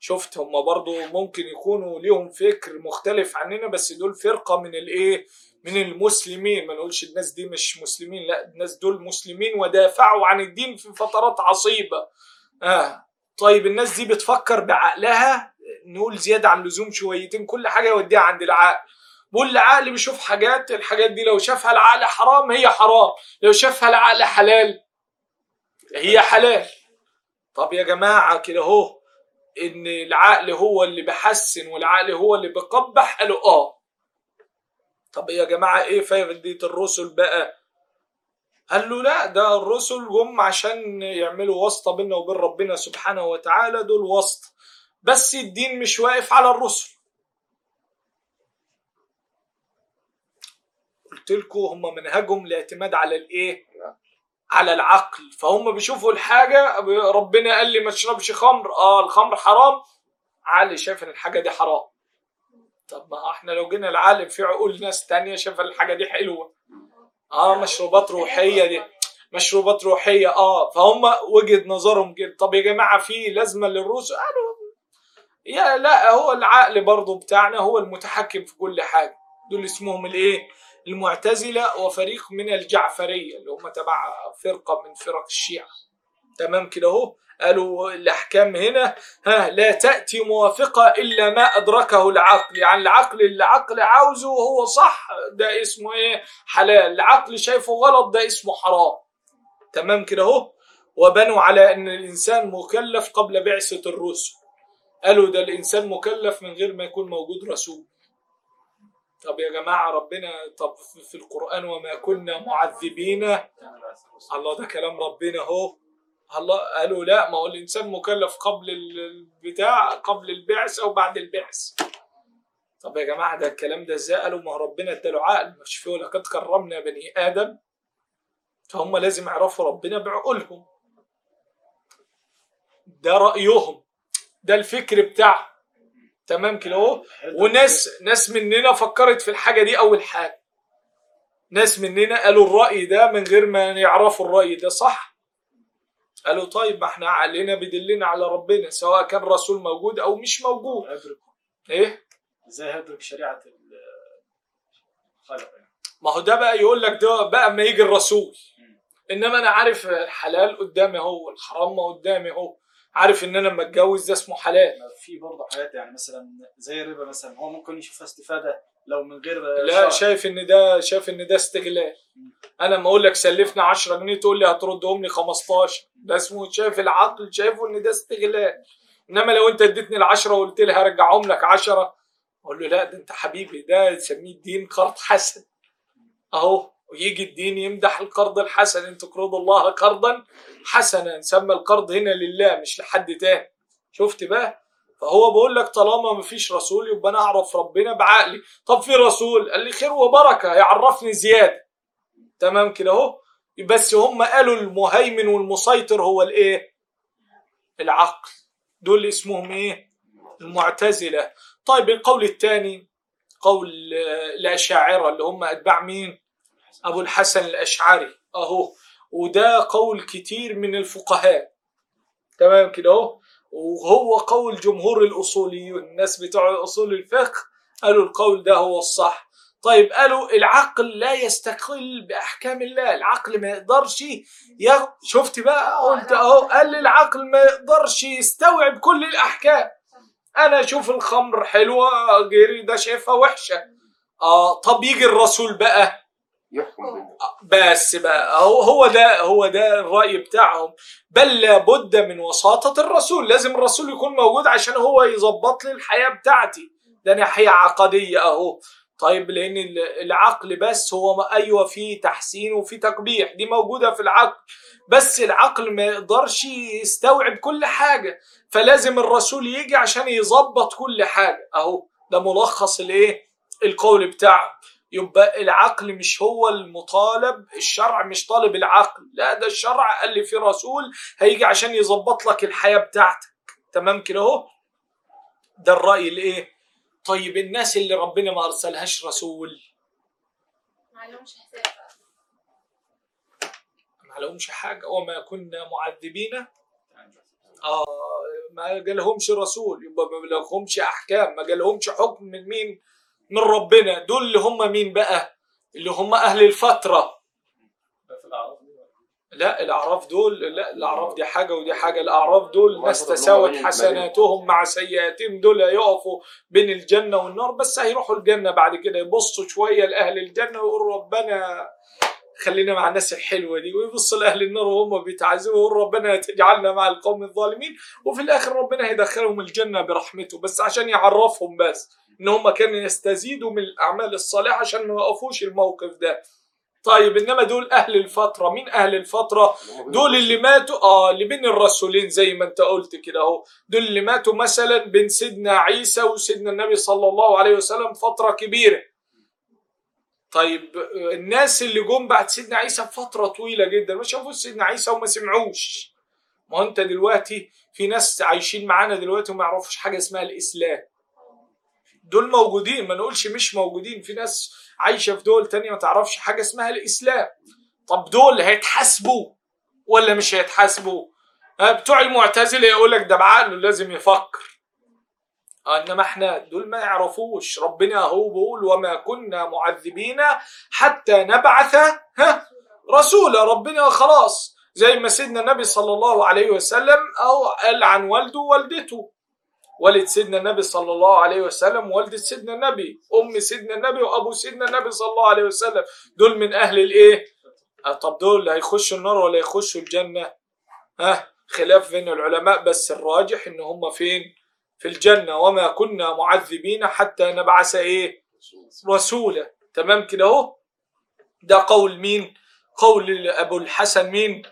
شفت هم برضو ممكن يكونوا ليهم فكر مختلف عننا بس دول فرقة من الإيه؟ من المسلمين. ما نقولش الناس دي مش مسلمين لا الناس دول مسلمين ودافعوا عن الدين في فترات عصيبة. آه. طيب الناس دي بتفكر بعقلها نقول زيادة عن اللزوم شويتين كل حاجة يوديها عند العقل. بقول العقل بيشوف حاجات الحاجات دي لو شافها العقل حرام هي حرام. لو شافها العقل حلال هي حلال. طب يا جماعة كده اهو إن العقل هو اللي بحسن والعقل هو اللي بقبح قالوا آه. طب يا جماعة إيه فايدة الرسل بقى؟ قال له لا ده الرسل جم عشان يعملوا واسطة بيننا وبين ربنا سبحانه وتعالى دول واسطة. بس الدين مش واقف على الرسل. قلت لكم هم منهجهم الاعتماد على الإيه؟ على العقل. فهم بيشوفوا الحاجة ربنا قال لي ما تشربش خمر. آه الخمر حرام. عقلي شايف إن الحاجة دي حرام. طب ما إحنا لو جينا العالم في عقول ناس تانية شايفة الحاجة دي حلوة. آه مشروبات روحية دي. مشروبات روحية آه. فهم وجهة نظرهم كده. طب يا جماعة في لازمة للرسل قالوا يا لا هو العقل برضو بتاعنا هو المتحكم في كل حاجة. دول اسمهم الإيه؟ المعتزلة وفريق من الجعفرية اللي هم تبع فرقة من فرق الشيعة. تمام كده أهو؟ قالوا الأحكام هنا ها لا تأتي موافقة إلا ما أدركه العقل. يعني العقل اللي العقل عاوزه وهو صح ده اسمه إيه؟ حلال. العقل شايفه غلط ده اسمه حرام. تمام كده أهو؟ وبنوا على أن الإنسان مكلف قبل بعثة الرسل. قالوا ده الإنسان مكلف من غير ما يكون موجود رسول. طب يا جماعة ربنا طب في القرآن وما كنا معذبين. الله ده كلام ربنا أهو. الله قالوا لا ما هو الإنسان مكلف قبل البتاع قبل البعث أو بعد البعث. طب يا جماعة ده الكلام ده إزاي؟ قالوا ما هو ربنا اداله عقل. مش فيه لقد كرمنا بني آدم. فهم لازم يعرفوا ربنا بعقولهم. ده رأيهم. ده الفكر بتاعهم. تمام كده أهو؟ وناس ناس مننا فكرت في الحاجة دي أول حاجة. ناس مننا قالوا الرأي ده من غير ما يعرفوا الرأي ده صح؟ قالوا طيب ما إحنا عقلنا بيدلنا على ربنا سواء كان رسول موجود أو مش موجود. إيه؟
إزاي هيدرك شريعة الخلق يعني؟
ما هو ده بقى يقول لك ده بقى ما يجي الرسول. إنما أنا عارف الحلال قدامي أهو والحرام ما قدامي أهو. عارف إن أنا لما أتجوز ده اسمه حلال.
في برضه حاجات يعني مثلا زي الربا مثلا هو ممكن يشوفها استفادة لو من غير
لا
شرع.
شايف إن ده شايف إن ده استغلال. أنا لما أقول لك سلفنا 10 جنيه تقول لي هتردهم لي 15 ده اسمه شايف العقل شايفه إن ده استغلال. إنما لو أنت اديتني ال 10 وقلت لي هرجعهم لك 10 أقول له لا ده أنت حبيبي ده تسميه الدين قرض حسن. أهو ويجي الدين يمدح القرض الحسن. إن تقرضوا الله قرضا حسنا. نسمى القرض هنا لله مش لحد تاني. شفت بقى؟ فهو بقول لك طالما مفيش رسول يبقى أنا أعرف ربنا بعقلي. طب في رسول؟ قال لي خير وبركة يعرفني زيادة. تمام كده أهو. بس هم قالوا المهيمن والمسيطر هو الإيه؟ العقل. دول اسمهم إيه؟ المعتزلة. طيب القول الثاني قول الاشاعره اللي هم أتباع مين؟ أبو الحسن الأشعري. أهو. وده قول كتير من الفقهاء. تمام كده أهو. وهو قول جمهور الاصوليين الناس بتوع أصول الفقه قالوا القول ده هو الصح. طيب قالوا العقل لا يستقل بأحكام الله العقل ما يقدرش يغ... شفت بقى؟ قلت أهو قال لي العقل ما يقدرش يستوعب كل الأحكام. أنا أشوف الخمر حلوة غيري ده شايفها وحشة. آه طب يجي الرسول بقى؟
يحكم
بس بقى هو هو ده هو ده الرأي بتاعهم. بل لابد من وساطة الرسول. لازم الرسول يكون موجود عشان هو يظبط لي الحياة بتاعتي. ده ناحية عقدية أهو. طيب لأن ال- العقل بس هو ما أيوه فيه تحسين وفيه تقبيح. دي موجودة في العقل. بس العقل ما يقدرش يستوعب كل حاجة. فلازم الرسول يجي عشان يظبط كل حاجة. أهو ده ملخص الايه القول بتاعه. يبقى العقل مش هو المطالب الشرع مش طالب العقل. لا ده الشرع قال لي في رسول هيجي عشان يظبط لك الحياة بتاعتك. تمام كده اهو؟ ده الرأي الايه طيب الناس اللي ربنا ما أرسلهاش رسول؟
ما لهمش حساب.
ما لهمش حاجة. وما كنا معذبين. آه ما جالهمش رسول. يبقى ما لهمش أحكام. ما جالهمش حكم من مين؟ من ربنا. دول اللي هم مين بقى؟ اللي هم أهل الفترة.
في الأعراف دي
لا الأعراف دول لا الأعراف دي حاجة ودي حاجة. الأعراف دول ناس تساوت حسناتهم مع سيئاتهم. دول هيقفوا بين الجنة والنار بس هيروحوا الجنة بعد كده. يبصوا شوية لأهل الجنة ويقولوا ربنا خلينا مع الناس الحلوة دي. ويبص لأهل النار وهم بيتعذبوا ويقول ربنا تجعلنا مع القوم الظالمين. وفي الآخر ربنا هيدخلهم الجنة برحمته بس عشان يعرفهم بس. إن هم كانوا يستزيدوا من الأعمال الصالحة عشان ما يوقفوش الموقف ده. طيب إنما دول أهل الفترة. مين أهل الفترة؟ دول اللي ماتوا. آه اللي بين الرسولين زي ما أنت قلت كده أهو. دول اللي ماتوا مثلا بين سيدنا عيسى وسيدنا النبي صلى الله عليه وسلم فترة كبيرة. طيب الناس اللي جم بعد سيدنا عيسى بفتره طويلة جدا. ما شافوش سيدنا عيسى وما سمعوش. ما أنت دلوقتي في ناس عايشين معانا دلوقتي وما يعرفوش حاجة اسمها الإسلام. دول موجودين ما نقولش مش موجودين. في ناس عايشة في دول تانية ما تعرفش حاجة اسمها الإسلام. طب دول هيتحاسبوا ولا مش هيتحاسبوا؟ بتوع المعتزلة يقول لك ده بعقله لازم يفكر. إنما إحنا دول ما يعرفوش. ربنا هو بيقول وما كنا معذبين حتى نبعث ها رسولا. ربنا خلاص زي ما سيدنا النبي صلى الله عليه وسلم أو قال عن والده ووالدته. والد سيدنا النبي صلى الله عليه وسلم ووالدة سيدنا النبي أم سيدنا النبي وأبو سيدنا النبي صلى الله عليه وسلم. دول من أهل الإيه؟ آه، طب دول هيخشوا النار ولا يخشوا الجنة. ها؟ خلاف بين العلماء بس الراجح إن هم فين؟ في الجنة. وما كنا معذبين حتى نبعث إيه؟ رسولا. تمام كده أهو؟ ده قول مين؟ قول أبو الحسن مين؟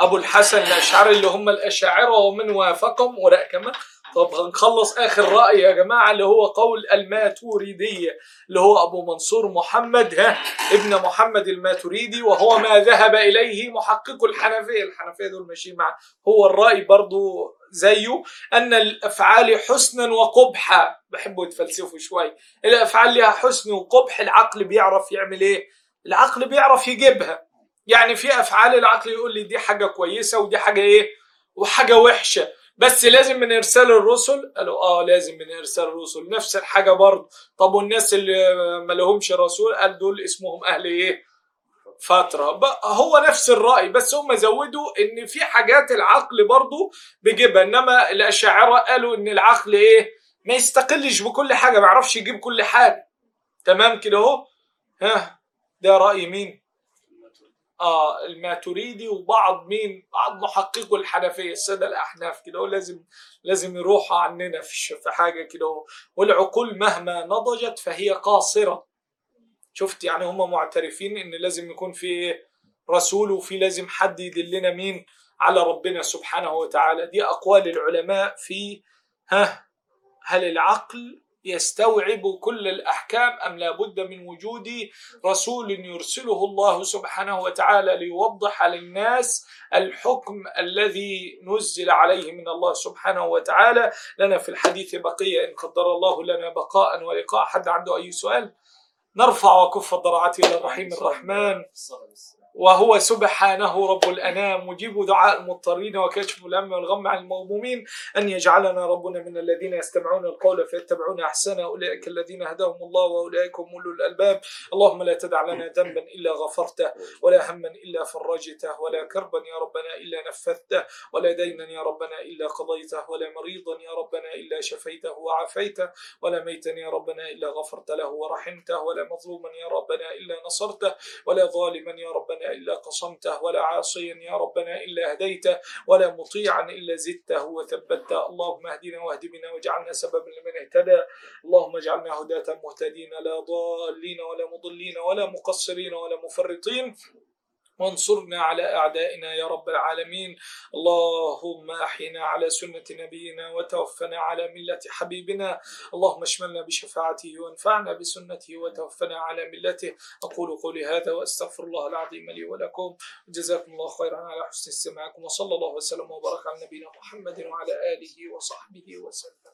أبو الحسن الأشعري اللي هم الأشاعرة ومن وافقهم. ولا كمان طب هنخلص آخر رأي يا جماعة اللي هو قول الماتوريديه اللي هو أبو منصور محمد ها ابن محمد الماتريدي وهو ما ذهب إليه محقق الحنفية. الحنفية دول ماشيين مع هو الرأي برضو زيه أن الأفعال حسنا وقبحا. بحبوا يتفلسفوا شوي. الأفعال لها حسن وقبح العقل بيعرف يعمل إيه؟ العقل بيعرف يجيبها. يعني في أفعال العقل يقول لي دي حاجة كويسة ودي حاجة إيه؟ وحاجة وحشة. بس لازم من إرسال الرسل قالوا آه لازم من إرسال الرسل. نفس الحاجة برضه. طب والناس اللي ما لهمش رسول قال دول اسمهم أهل إيه؟ فترة. هو نفس الرأي بس هم زودوا إن في حاجات العقل برضه بيجيبها. إنما الأشاعرة قالوا إن العقل إيه؟ ما يستقلش بكل حاجة ما يعرفش يجيب كل حاجة. تمام كده أهو؟ ها ده رأي مين؟ الماتريدي وبعض مين بعض محققو الحنفية. السادة الأحناف كده لازم لازم يروحوا عننا في في حاجة كده. والعقول مهما نضجت فهي قاصرة. شفت يعني هم معترفين إن لازم يكون في رسول وفي لازم حد يدلنا مين على ربنا سبحانه وتعالى. دي أقوال العلماء في ها هل العقل يستوعب كل الأحكام أم لا بد من وجود رسول يرسله الله سبحانه وتعالى ليوضح للناس الحكم الذي نزل عليه من الله سبحانه وتعالى. لنا في الحديث بقية إن قدر الله لنا بقاء ولقاء. حد عنده أي سؤال؟ نرفع وكف الضرعات إلى الرحيم الرحمن. وهو سبحانه رب الأنام مجيب دعاء المضطرين وكاشف الهم والغم عن المغمومين أن يجعلنا ربنا من الذين يستمعون القول فيتبعون أحسنه أولئك الذين هداهم الله وأولئك هم أولو الألباب. اللهم لا تدع لنا ذنبا إلا غفرته ولا هما إلا فرجته ولا كربا يا ربنا إلا نفذته ولا دينا يا ربنا إلا قضيته ولا مريضا يا ربنا إلا شفيته وعافيته ولا ميتا يا ربنا إلا غفرت له ورحمته ولا مظلوما يا ربنا إلا نصرته ولا ظالما يا ربنا إلا قصمته ولا عاصيا يا ربنا إلا هديته ولا مطيعا إلا زدته وثبته. اللهم اهدنا واهد بنا واجعلنا سببا لمن اهتدى. اللهم اجعلنا هداة مهتدين لا ضالين ولا مضلين ولا مقصرين ولا مفرطين. وانصرنا على أعدائنا يا رب العالمين. اللهم أحينا على سنة نبينا وتوفنا على ملة حبيبنا. اللهم اشملنا بشفاعته وانفعنا بسنته وتوفنا على ملته. أقول قولي هذا وأستغفر الله العظيم لي ولكم. جزاكم الله خيرا على حسن استماعكم. وصلى الله وسلم وبارك على نبينا محمد وعلى آله وصحبه وسلم.